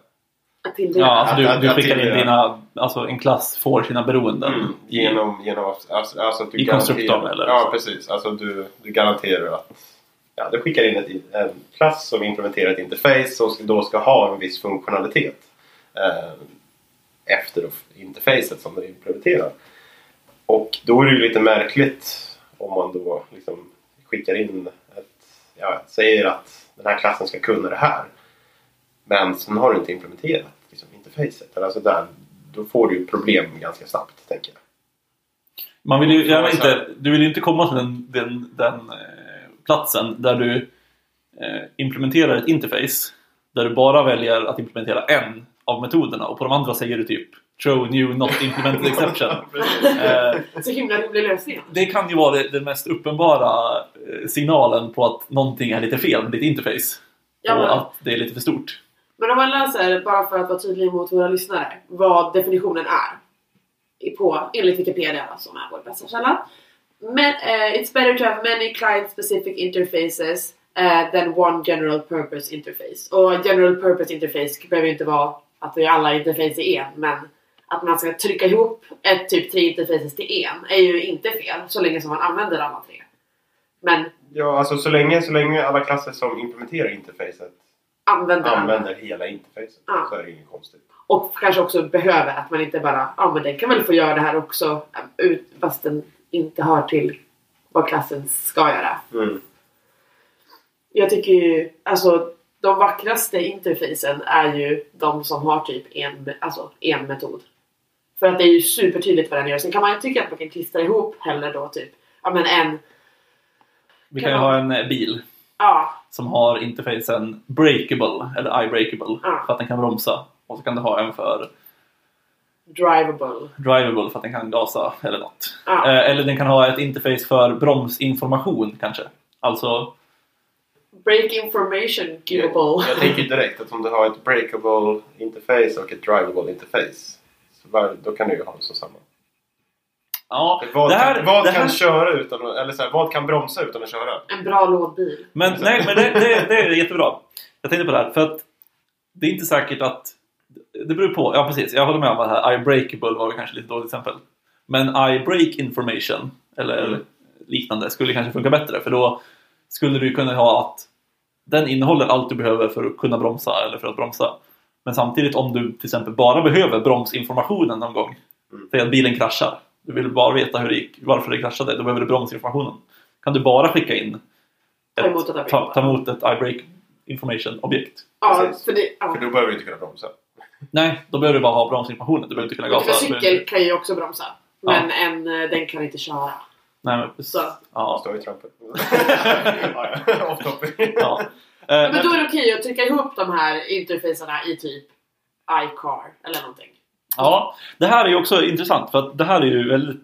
Tilldela. Ja, alltså du, att- du skickar in dina, alltså en klass får sina beroenden. Mm, genom, genom att- alltså, alltså att du I konstruktorn, garanterar- eller Ja, så. precis. Alltså du, du garanterar att ja, du skickar in ett, en klass som implementerar ett interface som ska- då ska ha en viss funktionalitet eh, efter interfacet som du implementerar. Och då är det ju lite märkligt om man då liksom skickar in ett, ja, säger att den här klassen ska kunna det här. Men sen har du inte implementerat liksom, interfacet. Eller Alltså där, då får du problem ganska snabbt, tänker jag. Man vill ju gärna inte, du vill ju inte komma till den, den, den eh, platsen där du eh, implementerar ett interface där du bara väljer att implementera en av metoderna och på de andra säger du typ Throw new not implemented exception. *laughs* Eh, Så himla rolig lösning. det kan ju vara det- den mest uppenbara signalen på att någonting är lite fel med ditt interface. Ja, och att det är lite för stort. Men om man läser, bara för att vara tydlig mot våra lyssnare, vad definitionen är. På, enligt Wikipedia som är vår bästa källa. Men, uh, it's better to have many client specific interfaces uh, than one general purpose interface. Och general purpose interface behöver ju inte vara att vi alla interface i en, men att man ska trycka ihop ett typ tre interfaces till en är ju inte fel så länge som man använder alla tre. Men Ja, alltså så länge, så länge alla klasser som implementerar interfacet använder använder hela interfacet Ja. så är det inget konstigt. Och kanske också behöver att man inte bara, ja men den kan väl få göra det här också ut, fast den inte hör till vad klassen ska göra. Mm. Jag tycker ju, alltså de vackraste interfacen är ju de som har typ en, alltså, en metod. För att det är ju supertydligt vad den gör. Sen kan man ju tycka att man kan klistra ihop hellre då typ, ja men en, Vi Kan ju ha en bil ja, som har interfacen breakable eller i-breakable Ja. för att den kan bromsa. Och så kan du ha en för drivable. drivable för att den kan gasa eller något. Ja. Eh, eller den kan ha ett interface för bromsinformation kanske. Alltså, Break information givable. Jag, jag tänker direkt att om du har ett breakable interface och ett drivable interface så var, då kan du ju ha det så samma. Ja. Vad, det här, kan, vad det kan här, köra utan att, eller så här, vad kan bromsa utan att köra? En bra lådbil. men nej, men det, det, det är jättebra. Jag tänkte på det här för att det är inte säkert att det beror på. Ja precis, jag håller med om att det här i-breakable var väl kanske lite dåligt exempel. Men i-break information eller Mm. liknande skulle kanske funka bättre för då skulle du kunna ha att den innehåller allt du behöver för att kunna bromsa eller för att bromsa. Men samtidigt om du till exempel bara behöver bromsinformationen någon gång. Mm. Säg att bilen kraschar. Du vill bara veta hur det gick, varför det kraschade. Då behöver du bromsinformationen. Kan du bara skicka in Ta emot ett ta, emot ett i-break information objekt. Ja, Precis. för det, ja. För då behöver du inte kunna bromsa. Nej, då behöver du bara ha bromsinformationen. Du behöver inte kunna För gasa. Du cykel kan ju också bromsa. Men en, eh, den kan inte köra. Nej, men precis. Så. Ja. Står i trampen. *laughs* ja, ja. Ja. Eh, Men men- då är det okej att trycka ihop de här interfacerna i typ iCar eller någonting. Ja, det här är ju också intressant för att det här är ju väldigt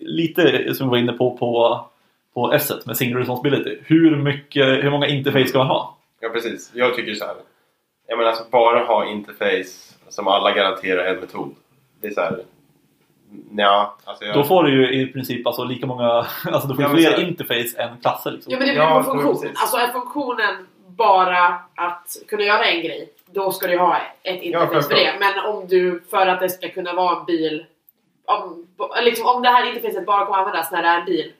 lite som vi var inne på på, på S med single responsibility. Hur, mycket, hur många interface ska man ha? Ja, precis. Jag tycker så här. Jag menar, alltså bara ha interface som alla garanterar en metod. Det är så här. Ja, alltså jag... Då får du ju i princip alltså lika många, *laughs* alltså du får Ja, fler så interface än klasser. Liksom. Ja men det beror Ja, på funktion. precis. Alltså är funktionen bara att kunna göra en grej, då ska du ha ett interface för det. Men om du, för att det ska kunna vara en bil, om, liksom, om det här interfacet bara kommer användas när det är en bil,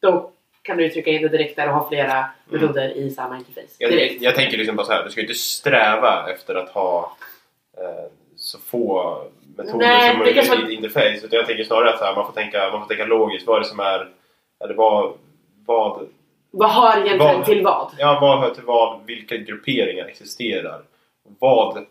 då kan du trycka in det direkt där och ha flera metoder i samma interface. Jag, jag tänker liksom bara så här, du ska inte sträva efter att ha eh, så få metoder Nej, som möjligt i ett interface. Utan jag tänker snarare att så här, man, får tänka, man får tänka logiskt. Vad är det som är... Eller vad, vad, Vad hör egentligen Vad- till vad? ja, vad hör till vad? Vilka grupperingar existerar? Vad,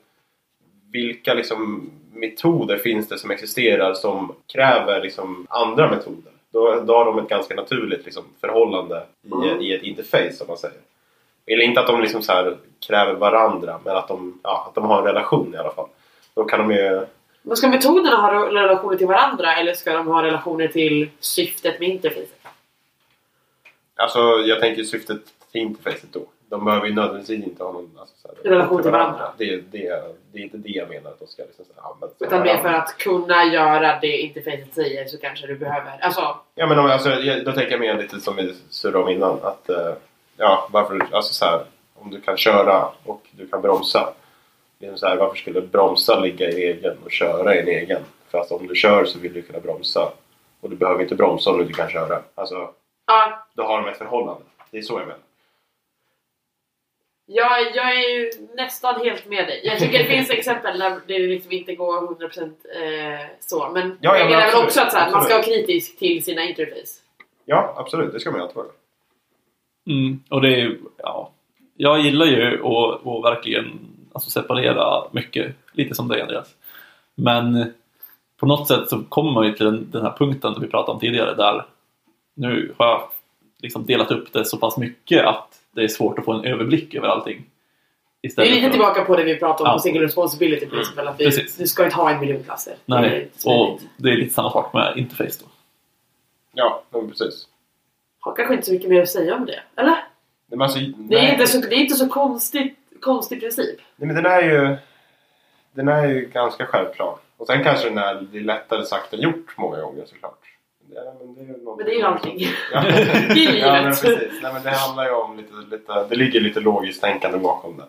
vilka liksom metoder finns det som existerar som kräver liksom andra metoder? Då, då har de ett ganska naturligt liksom, förhållande i, Mm. i ett interface, som man säger. Eller inte att de liksom så kräver varandra, men att de, ja, att de har en relation i alla fall. Då kan de ju... Men ska metoderna ha relationer till varandra eller ska de ha relationer till syftet med interfacet? Alltså, jag tänker syftet till interfacet då. De behöver ju nödvändigtvis inte ha någon alltså, så här, Relation till varandra. Det, det, det är inte det jag menar att de ska liksom, så här, använda sig Utan mer varandra. för att kunna göra det interfacet säger så kanske du behöver... Alltså, Ja men om, alltså, jag- då tänker jag mer lite som vi surrade om innan. Att, eh, ja, varför, alltså så här, om du kan köra och du kan bromsa. Liksom så här, varför skulle bromsa ligga i en egen och köra i en egen? För att om du kör så vill du kunna bromsa. Och du behöver inte bromsa om du inte kan köra. Alltså, ja, då har de ett förhållande. Det är så jag menar. Jag, jag är ju nästan helt med dig. Jag tycker det finns *laughs* exempel där det liksom inte går 100% eh, så. Men Ja, ja, jag men menar väl också att så här, man ska vara kritisk till sina interface. Ja, absolut. Det ska man ju alltid vara. Mm, och det är ja. Jag gillar ju att, att verkligen alltså separera mycket, lite som dig Andreas. Men på något sätt så kommer man ju till den, den här punkten vi pratade om tidigare där nu har jag liksom delat upp det så pass mycket att det är svårt att få en överblick över allting. Det är Istället lite för att- tillbaka på det vi pratade om Ja. på single responsibility exempel. Att vi, Precis. du ska inte ha en miljon klasser. Det är Nej, inte och det är lite samma sak med interface då. Ja, precis. Har kanske inte så mycket mer att säga om det. Eller? Men alltså, Det är, nej. inte så, det är inte så konstigt, konstig princip. Nej, men den är ju... Den är ju ganska självklar. Och sen kanske den är, det är lättare sagt än gjort många gånger såklart. Ja, men det är ju Men det är ju allting. Ja. *laughs* Det är livet. ja, men precis. Nej, men det handlar ju om lite, lite... Det ligger lite logiskt tänkande bakom det.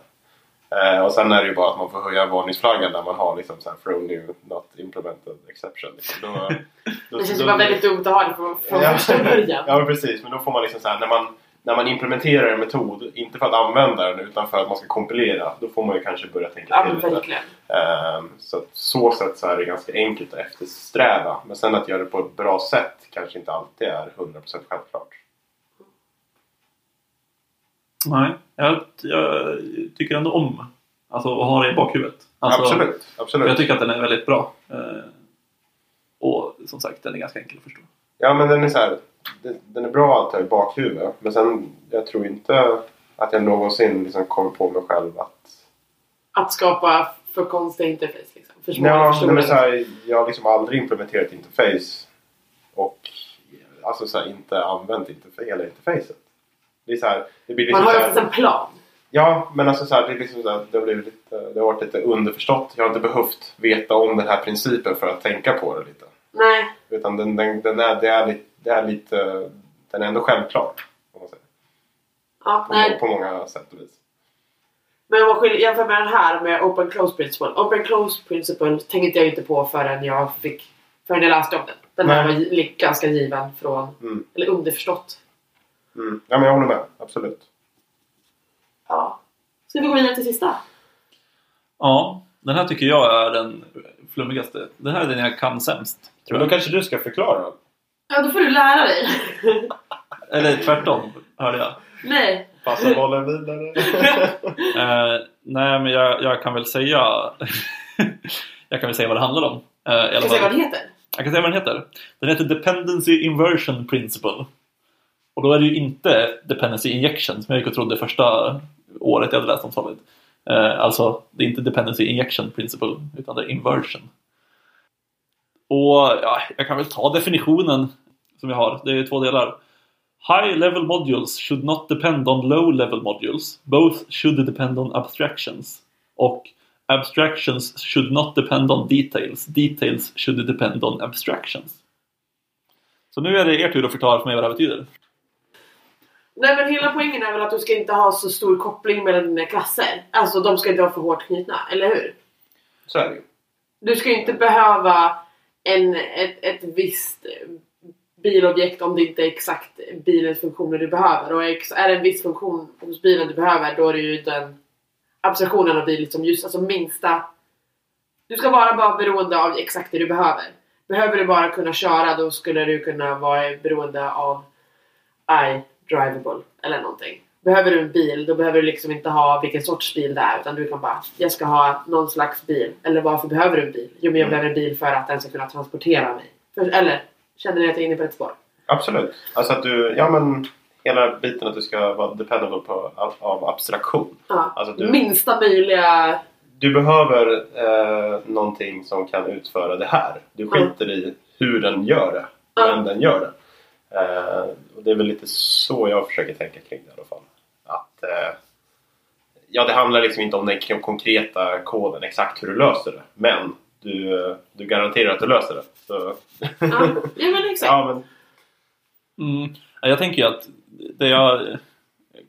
Eh, och sen är det ju bara att man får höja varningsflaggan när man har liksom så här throw new not implemented exception. Liksom. Då, då, Det känns ju bara väldigt dumt att ha det från, från Ja. första början. Ja men precis, men då får man liksom så här, när man, när man implementerar en metod, inte för att använda den utan för att man ska kompilera, då får man ju kanske börja tänka Ja till lite. Ehm, så att så sätt så är det ganska enkelt att eftersträva. Men sen att göra det på ett bra sätt kanske inte alltid är 100% självklart. Nej, jag, jag tycker ändå om alltså, att ha det i bakhuvudet. Alltså, absolut, absolut. Jag tycker att den är väldigt bra. Eh, och som sagt, den är ganska enkel att förstå. Ja men den är så här, den, är bra att ha i bakhuvudet. Men sen, jag tror inte att jag någonsin liksom kommer på mig själv att Att skapa för konstiga interface liksom. För små Ja, men så här, jag har liksom aldrig implementerat interface och alltså så här, inte använt interfa- hela interfacet. Det är så här, det blir liksom Man har ju oftast en plan. Ja, men alltså så här, det, är liksom så här, det, har blivit lite, det har varit lite underförstått. Jag har inte behövt veta om den här principen för att tänka på det lite. Nej. Utan den, den, den är, det, är lite, det är lite, den är ändå självklar. Om man säger. Ja, På, nej. på många sätt och vis. Men om man skiljer- jämför med den här med Open Close Principle. Open Close Principle tänkte jag inte på förrän jag fick förrän jag läste om den. Den här var ganska given från, Mm. eller underförstått. Mm. Ja, men jag håller med. Absolut. Ja. Ska vi gå vidare till sista? Ja, den här tycker jag är den flummigaste. Den här är den jag kan sämst. Tror Men då jag. kanske du ska förklara. Ja, då får du lära dig. Eller tvärtom, hörde jag. Nej. Passa bollen vidare. *laughs* Eh, nej, men jag, jag kan väl säga... *laughs* jag kan väl säga vad det handlar om. Ska jag säga fall. vad den heter? Jag kan säga vad den heter. Den heter Dependency Inversion Principle. Och då är det ju inte Dependency Injection som jag gick och trodde första året jag hade läst om Solid. Eh, alltså, det är inte Dependency Injection Principle utan det är Inversion. Och ja, jag kan väl ta definitionen som vi har. Det är två delar. High level modules should not depend on low level modules. Both should depend on abstractions. Och abstractions should not depend on details. Details should depend on abstractions. Så nu är det er tur att förklara för mig vad det här betyder. Nej men hela poängen är väl att du ska inte ha så stor koppling mellan dina klasser. Alltså de ska inte vara för hårt knutna, eller hur? Så är det ju. Du ska ju inte behöva en, ett, ett visst bilobjekt om det inte är exakt bilens funktioner du behöver. Och är det en viss funktion hos bilen du behöver då är det ju den abstraktionen av bil som just alltså minsta... Du ska bara vara beroende av exakt det du behöver. Behöver du bara kunna köra då skulle du kunna vara beroende av iDrivable eller någonting. Behöver du en bil då behöver du liksom inte ha vilken sorts bil det är utan du kan bara jag ska ha någon slags bil. Eller varför behöver du en bil? Jo men jag Mm. behöver en bil för att den ska kunna transportera mig. För, eller känner ni att jag är inne på ett spår? Absolut. Alltså att du, ja men hela biten att du ska vara dependable på, av, av abstraktion. Ja. Alltså du, Minsta möjliga... du behöver eh, någonting som kan utföra det här. Du skiter i hur den gör det, Ja. men den gör det. Eh, och det är väl lite så jag försöker tänka kring det i alla fall. Att, eh, ja, det handlar liksom inte om den konkreta koden, exakt hur du löser det. Men du, eh, du garanterar att du löser det. Så, Ja, ja men exakt. ja, men, Mm. Jag tänker ju att det jag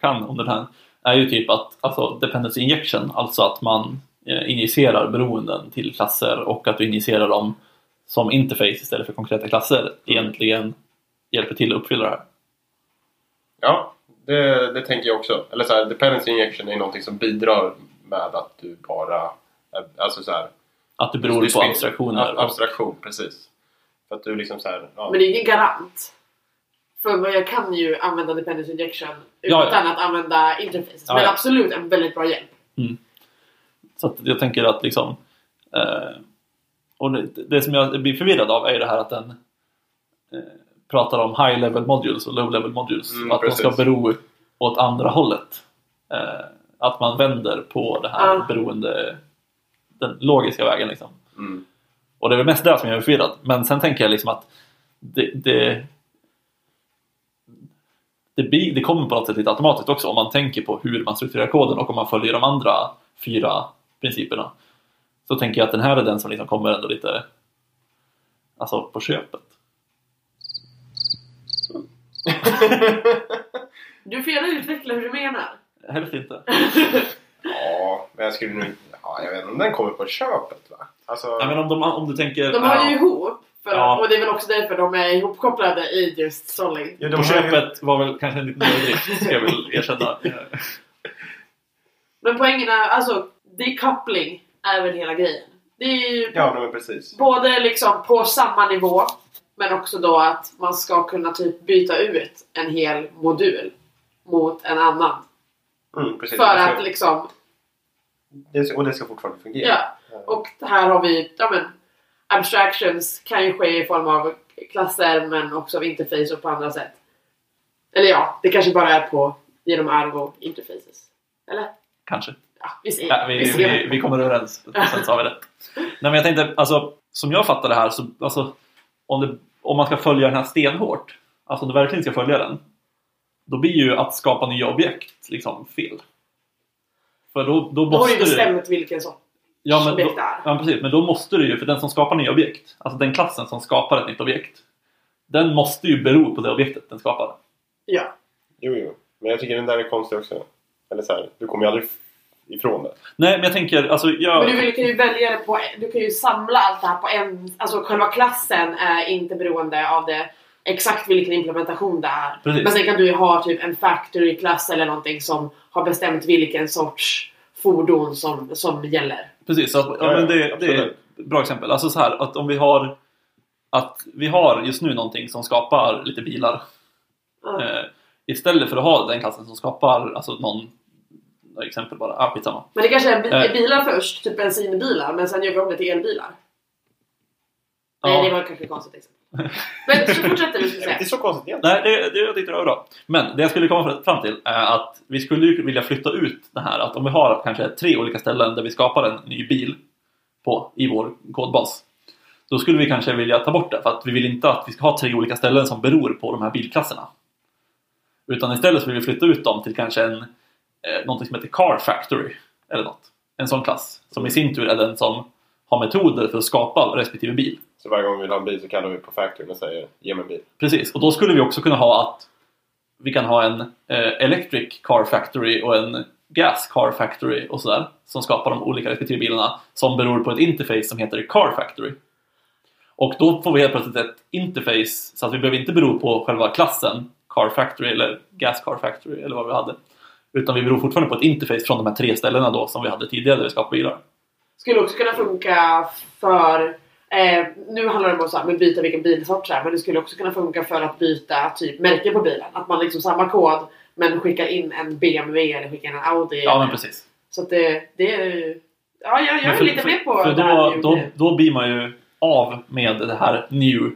kan om den här är ju typ att alltså dependency injection, alltså att man eh, injicerar beroenden till klasser och att du injicerar dem som interface istället för konkreta klasser egentligen hjälper till att uppfylla det här. ja det, det tänker jag också. Eller så här, dependency injection är någonting som bidrar med att du bara... Alltså så här, Att det beror du på abstraktioner. ab- Abstraktion, precis. För att du liksom så här, ja. Men det är ingen garant. För jag kan ju använda dependency injection Ja, utan ja. att använda interfaces. Ja, men ja. absolut en väldigt bra hjälp. Så att jag tänker att liksom eh, och det, det som jag blir förvirrad av är ju det här att den eh, pratar om high level modules och low level modules. Mm, att de ska precis. bero åt andra hållet. Eh, att man vänder på det här Ja. beroende den logiska vägen liksom. Mm. Och det är väl mest det som jag är förvirrad. Men sen tänker jag liksom att det, det, det, blir, det kommer på något sätt lite automatiskt också om man tänker på hur man strukturerar koden och om man följer de andra fyra principerna. Så tänker jag att den här är den som liksom kommer ändå lite alltså på köpet. Du får gärna utveckla hur du menar. Helst inte. Ja, men jag skulle nog Ja, jag vet inte om den kommer på köpet va? Alltså, Nej, men om, de, om du tänker... De ja, ju ihop. För, Ja. Och det är väl också därför de är ihopkopplade i just Solid. ja, de på har ju- köpet var väl kanske en liten överdrift, ska jag väl erkänna. *laughs* Men poängen är, alltså, decoupling är väl hela grejen. Det är ju Ja, men precis. både liksom på samma nivå men också då att man ska kunna typ byta ut en hel modul mot en annan. Mm, precis. För att liksom, det och det ska fortfarande fungera. ja. Och här har vi, ja men, abstractions kan ju ske i form av klasser men också av interface och på andra sätt. Eller ja, det kanske bara är på genom argo interfaces. Eller? Kanske. Ja, vi ser. Ja, vi, vi ser. vi, vi kommer överens, *laughs* sen sa vi det. Nej men jag tänkte, alltså, som jag fattar det här, så, alltså, om, det, om man ska följa den här stenhårt, alltså om du verkligen ska följa den, då blir ju att skapa nya objekt liksom fel. För då, då Då har måste du du... bestämt vilken sorts Ja, men objekt då, det är. ja, precis. Men då måste du ju, för den som skapar nya objekt, alltså den klassen som skapar ett nytt objekt, den måste ju bero på det objektet den skapar. Ja. Jo, jo. Men jag tycker den där är konstig också. Eller så här, du kommer ju aldrig ifrån det. Nej, men jag tänker, alltså jag... Men du kan ju välja det på, du kan ju samla allt det här på en, alltså själva klassen är inte beroende av det exakt vilken implementation det är. Precis. Men sen kan du ju ha typ en factory-klass eller någonting som har bestämt vilken sorts fordon som, som gäller. Precis, så att, ja, men det, det är ett bra exempel. Alltså så här, att om vi har att vi har just nu någonting som skapar lite bilar. Ja. Eh, istället för att ha den klassen som skapar alltså någon exempel bara, ah, skitsamma. Men det kanske är Eh. bilar först, typ bensinbilar, men sen gör vi om det till elbilar. Nej, det var kanske konstigt exempel. Men så fortsätter du, Det är inte så konstigt egentligen. Nej, det, det jag tyckte det var bra. Men det jag skulle komma fram till är att vi skulle ju vilja flytta ut det här att om vi har kanske tre olika ställen där vi skapar en ny bil på i vår kodbas. Då skulle vi kanske vilja ta bort det för att vi vill inte att vi ska ha tre olika ställen som beror på de här bilklasserna. Utan istället så vill vi flytta ut dem till kanske en, eh, någonting som heter Car Factory eller något. En sån klass som i sin tur är den som har metoder för att skapa respektive bil. Så varje gång vi vill ha en bil så kallar vi på factoryn och säger ge mig en bil. Precis, och då skulle vi också kunna ha att vi kan ha en eh, Electric Car Factory och en Gas Car Factory och sådär som skapar de olika respektive bilarna som beror på ett interface som heter Car Factory. Och då får vi helt plötsligt ett interface så att vi behöver inte bero på själva klassen Car Factory eller Gas Car Factory eller vad vi hade. Utan vi beror fortfarande på ett interface från de här tre ställena då som vi hade tidigare där vi skapade bilar. Skulle också kunna funka för Eh, nu handlar det om att så här, men byta vilken bilsort så här, men det skulle också kunna funka för att byta typ märke på bilen. Att man liksom samma kod men skickar in en BMW eller skickar in en Audi. Ja men precis. Så att det, det är... Ja, jag, jag är för- lite för- med på För det här då, då, då blir man ju av med det här new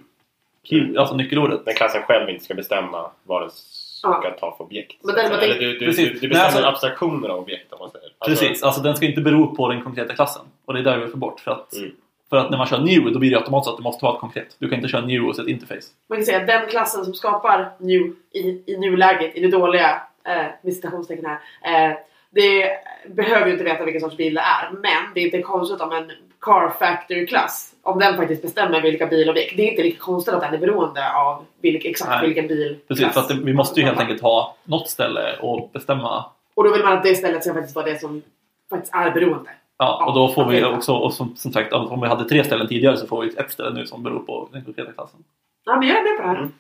key, alltså nyckelordet. När klassen själv inte ska bestämma vad den ska Ja. ta för objekt. Men däremot- Eller du, du, Precis. du, du Nej, bestämmer alltså- abstraktioner av objekt om man säger. Alltså, Precis, alltså den ska inte bero på den konkreta klassen. Och det är där vi vill få bort. För att, Mm. för att när man kör new då blir det automatiskt att det måste vara ett konkret. Du kan inte köra new hos ett interface. Man kan säga att den klassen som skapar new i, i nuläget, i det dåliga, eh, med citationstecken här. Eh, det behöver ju inte veta vilken sorts bil det är. Men det är inte konstigt om en Car Factory-klass, om den faktiskt bestämmer vilka bilobjekt. Det är inte lika konstigt att den är beroende av vilk, exakt Nej. vilken bil. Precis, för att det, vi måste ju helt enkelt ha något ställe och bestämma. Och då vill man att det stället ska faktiskt vara det som faktiskt är beroende. Ja, och då får vi också, och som, som sagt, om vi hade tre ställen tidigare så får vi ett ställe nu som beror på den konkreta klassen. Ja, men jag är med på det här. Mm.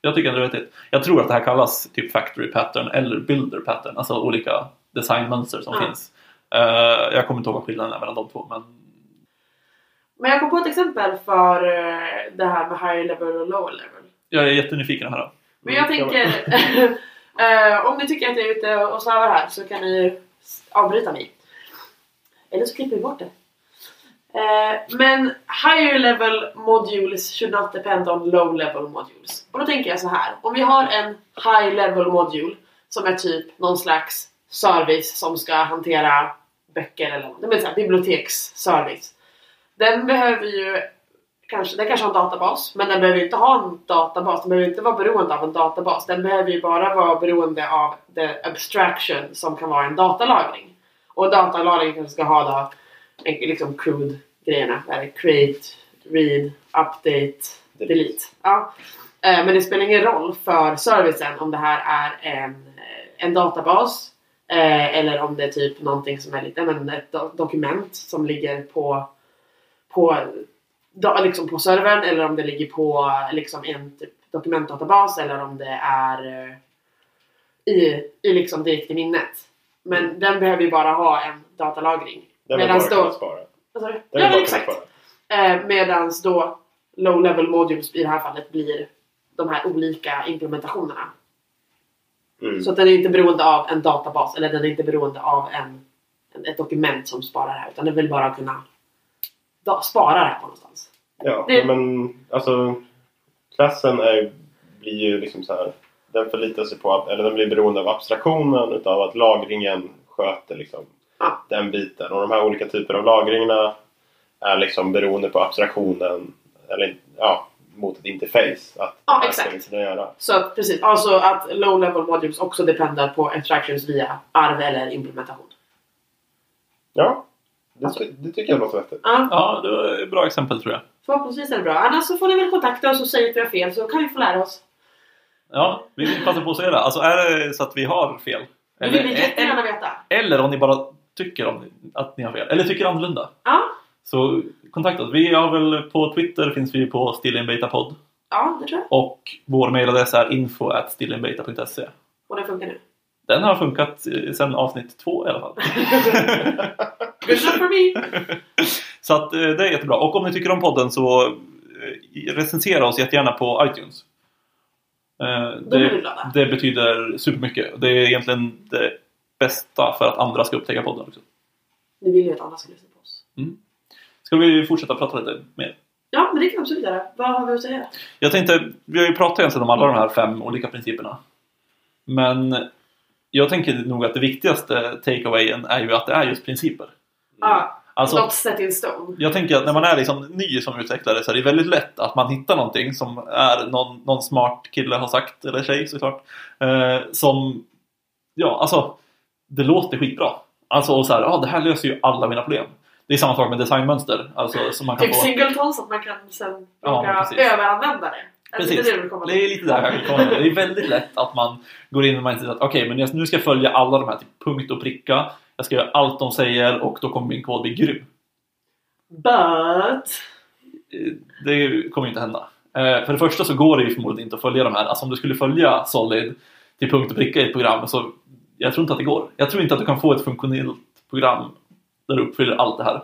Jag tycker det är rätt. Jag tror att det här kallas typ factory pattern eller builder pattern, alltså olika designmönster som Ja. finns. Eh, jag kommer inte ihåg vad skillnaden är mellan de två, men Men jag kom på ett exempel för eh, det här med high level och low level. jag är jättenyfiken här. Men jag Mm, tänker, *laughs* eh, om ni tycker att jag är ute och svävar här så kan ni avbryta mig. Eller så klipper vi bort det. Eh, men higher level modules should not depend on low level modules. Och då tänker jag så här. Om vi har en high level module som är typ någon slags service som ska hantera böcker eller det så här, biblioteksservice. Den behöver ju kanske, den kanske har en databas, men den behöver inte ha en databas. Den behöver inte vara beroende av en databas. Den behöver ju bara vara beroende av the abstraction som kan vara en datalagring. Och datalagring kanske ska ha då en- liksom crude-grejerna. Där är create, read, update, Delete. delete. Ja. Eh, Men det spelar ingen roll för servicen om det här är en, eh, en databas eh, eller om det är typ någonting som är lite, men ett do- dokument som ligger på, på, liksom på servern eller om det ligger på liksom en typ dokumentdatabas eller om det är eh, i, i liksom direkt i minnet. Men den behöver ju bara ha en datalagring. Den bara då... spara. Vad sa du? Den Ja exakt. spara. Eh, medans då low level modules i det här fallet blir de här olika implementationerna. Mm. Så att den är inte beroende av en databas eller den är inte beroende av en, en, ett dokument som sparar det här utan den vill bara kunna da, spara det här på någonstans. Ja, Det- men alltså klassen är, blir ju liksom så här. Den förlitar sig på, eller den blir beroende av abstraktionen utav att lagringen sköter liksom Ja. den biten. Och de här olika typer av lagringarna är liksom beroende på abstraktionen eller ja, mot ett interface. Att Ja, exakt. ska göra. Så precis, alltså att low level modules också dependar på abstractions via arv eller implementation. Ja, det, ty- det tycker jag låter vettigt. Ja, Ja, det var ett bra exempel tror jag. förhoppningsvis är det bra. Annars så får ni väl kontakta oss och säga att vi har fel så kan vi få lära oss. Ja, vi vill passa på att säga det. Alltså är det så att vi har fel? Det vill vi Eller, jättegärna veta. eller om ni bara tycker om att ni har fel. Eller tycker annorlunda. Ja, Så kontakta oss. Vi har väl på Twitter finns vi på stillinbetapodd. ja det tror jag. Och vår mailadress är info. Och det funkar nu. Den har funkat eh, sedan avsnitt två i alla fall. *laughs* Så att eh, det är jättebra. Och om ni tycker om podden så eh, recensera oss jättegärna på iTunes. Eh, Då blir vi Det, glada. det betyder supermycket. Det är egentligen det bästa för att andra ska upptäcka podden också. Vi vill ju att alla ska lyssna på oss. Ska vi fortsätta prata lite mer? Ja, men det kan vi absolut göra. Vad har vi att säga? Jag tänkte, vi har ju pratat egentligen om alla de här fem olika principerna. Men jag tänker nog att det viktigaste takeawayen är ju att det är just principer. Ja, Alltså, Not set in stone. jag tänker att när man är liksom ny som utvecklare så är det väldigt lätt att man hittar någonting som är någon, någon smart kille har sagt, eller tjej såklart. Eh, som, ja alltså, det låter skitbra. Alltså och så här, ja det här löser ju alla mina problem. Det är samma sak med designmönster. Alltså, som man kan Typ få... singletons, att man kan sen Ja, överanvända det. Precis. det är lite där jag vill komma. Det är väldigt lätt att man går in och man säger att okej, men jag, nu ska jag följa alla de här till punkt och pricka. Jag ska göra allt de säger och då kommer min kod bli grym. But... Eh, Det kommer ju inte hända. Eh, För det första så går det ju förmodligen inte att följa de här. Alltså om du skulle följa Solid till punkt och pricka i ett program så jag tror inte att det går. Jag tror inte att du kan få ett funktionellt program där du uppfyller allt det här.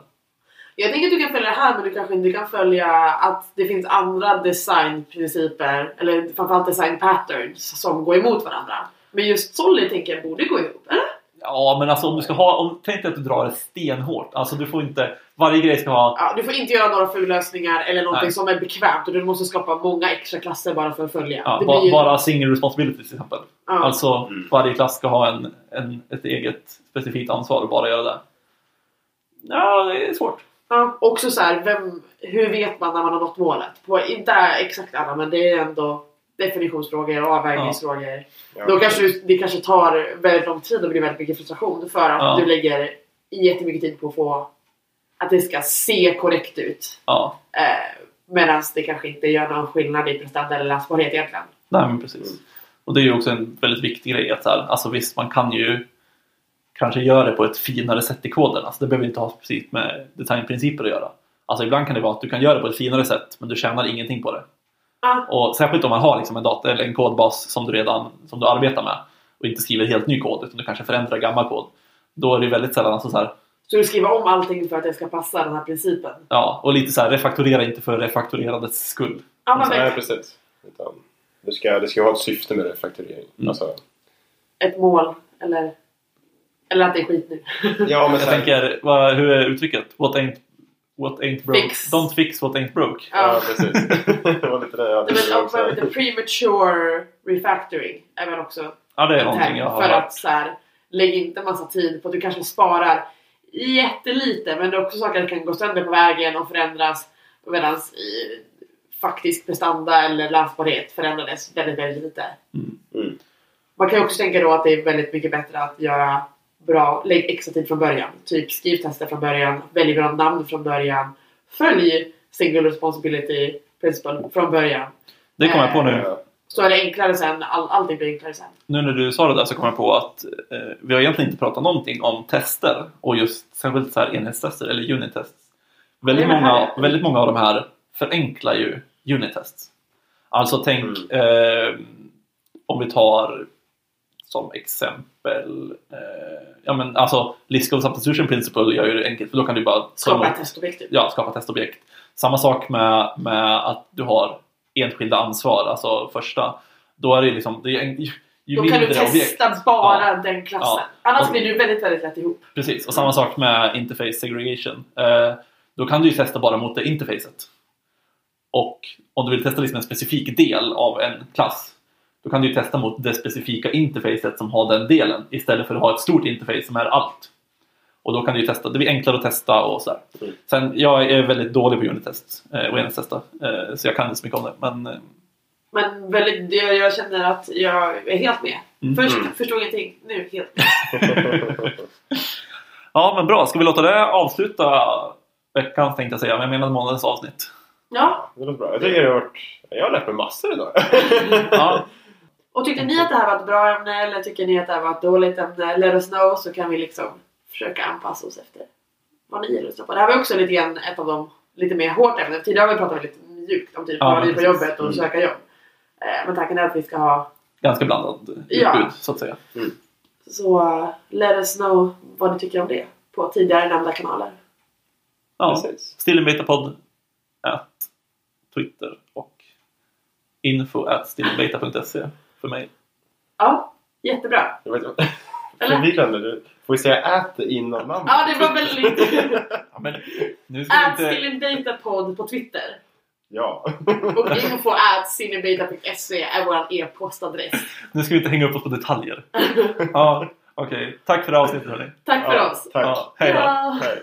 Jag tänker att du kan följa det här men du kanske inte kan följa att det finns andra designprinciper eller framförallt design patterns som går emot varandra. Men just Solid tänker jag borde gå ihop, eller? Ja, men alltså om du ska ha... Om, tänk dig att du drar det stenhårt. Alltså du får inte... Varje grej ska ha... Ja, du får inte göra några fullösningar eller någonting Nej. som är bekvämt och du måste skapa många extra klasser bara för att följa. Ja, det ba, blir ju- bara single responsibility till exempel. ja. Alltså Mm. varje klass ska ha en, en, ett eget specifikt ansvar och bara göra det. Ja, det är svårt. Ja, också så här, vem, hur vet man när man har nått målet? På, inte exakt alla, men det är ändå definitionsfrågor och avvägningsfrågor. Ja. Då kanske du, det kanske tar väldigt lång tid och blir väldigt mycket frustration för att Ja. du lägger jättemycket tid på att få att det ska se korrekt ut. Ja, Eh, Medan det kanske inte gör någon skillnad i prestanda eller läsbarhet egentligen. nej men precis. Och det är ju också en väldigt viktig grej att så här, alltså visst man kan ju kanske göra det på ett finare sätt i koden. Alltså det behöver inte ha precis med designprinciper att göra. Alltså ibland kan det vara att du kan göra det på ett finare sätt men du tjänar ingenting på det. Och särskilt om man har liksom en, data, eller en kodbas som du redan som du arbetar med och inte skriver helt ny kod utan du kanske förändrar gammal kod. Då är det väldigt sällan alltså så här, Så du skriver om allting för att det ska passa den här principen. ja, och lite så här refaktorera inte för refaktorerandets skull. Ja, men Nej, precis. Utan det, ska, det ska ha ett syfte med refaktorering. Mm. Alltså, Ett mål eller, eller att det är skit nu. ja, men Jag här, tänker, vad, hur är uttrycket? What ain't, what ain't broke? Fix. Don't fix what ain't broke. Ja, precis. *laughs* det var lite det jag Det hade väl the premature refactoring är väl också Ja, det är en någonting term jag har för hört. att så här, lägg inte massa tid på att du kanske sparar jättelite men det är också saker som kan gå sönder på vägen och förändras medan faktisk prestanda eller läsbarhet förändrades väldigt, väldigt lite. Mm. Man kan ju också tänka då att det är väldigt mycket bättre att göra bra, lägg extra tid från början. Typ skriv tester från början, välj bra namn från början, följ single responsibility principle från början. Det kommer jag på nu. Ja. Så är det enklare sen, all, allting blir enklare sen. Nu när du sa det där så kom jag på att eh, vi har egentligen inte pratat någonting om tester och just särskilt så här enhetstester eller unit-tests. Väldigt många, väldigt många av de här förenklar ju unit-tests. Alltså tänk eh, om vi tar som exempel eh, ja men alltså Liskov substitution principle gör ju det enkelt för då kan du bara Skapa ett testobjekt. typ. ja, skapa testobjekt. Samma sak med, med att du har enskilda ansvar, alltså första. Då är det liksom, det är, en- ju, ju Då kan du testa objekt. bara den klassen. Ja. Annars Och- blir du väldigt, väldigt lätt ihop. Precis, och samma sak med interface segregation. Eh, då kan du ju testa bara mot det interfacet. Och om du vill testa liksom en specifik del av en klass då kan du ju testa mot det specifika interfacet som har den delen istället för att ha ett stort interface som är allt. Och då kan du ju testa, det blir enklare att testa och sådär. Mm. Sen, jag är väldigt dålig på unit-test eh, och enhetstesta, eh, så jag kan inte så mycket om det. Men eh, Men väldigt, jag, jag känner att jag är helt med. Mm. Först Mm. förstod ingenting, nu helt *laughs* med. ja, men bra. Ska vi låta det avsluta veckans tänkte jag säga, men jag menade månadens avsnitt. Ja, Det låter bra. Jag tycker det har varit... Jag har lärt mig massor idag. Ja, *laughs* och tyckte ni att det här var ett bra ämne eller tycker ni att det här var ett dåligt ämne? Let us know så kan vi liksom försöka anpassa oss efter vad ni lyssnar på. Det här var också lite grann ett av de lite mer hårt ämnen. Tidigare har vi pratat väldigt mjukt om typ Ja, vad vi på jobbet och Mm. söka jobb. Eh, Men tanken är att vi ska ha ganska blandat utbud, Ja. så att säga. så uh, let us know vad ni tycker om det på tidigare nämnda kanaler. Ja. Stillenbetapodd at Twitter och info at stillenbeta.se för mig. Ja, jättebra. Jag vet inte. *laughs* Eller? Förvirrande. Du får ju säga ät innan namnet. Ja, det var väldigt... *laughs* Ja, men nu ska At inte... stillindatapod på Twitter. Ja. *laughs* Och info at stillinbeta.se är vår e-postadress. Nu ska vi inte hänga upp oss på detaljer. Ja, okej. Tack för det avsnittet hörni. Tack för Ja, oss. Tack. Ja, hej då. Ja. Hej.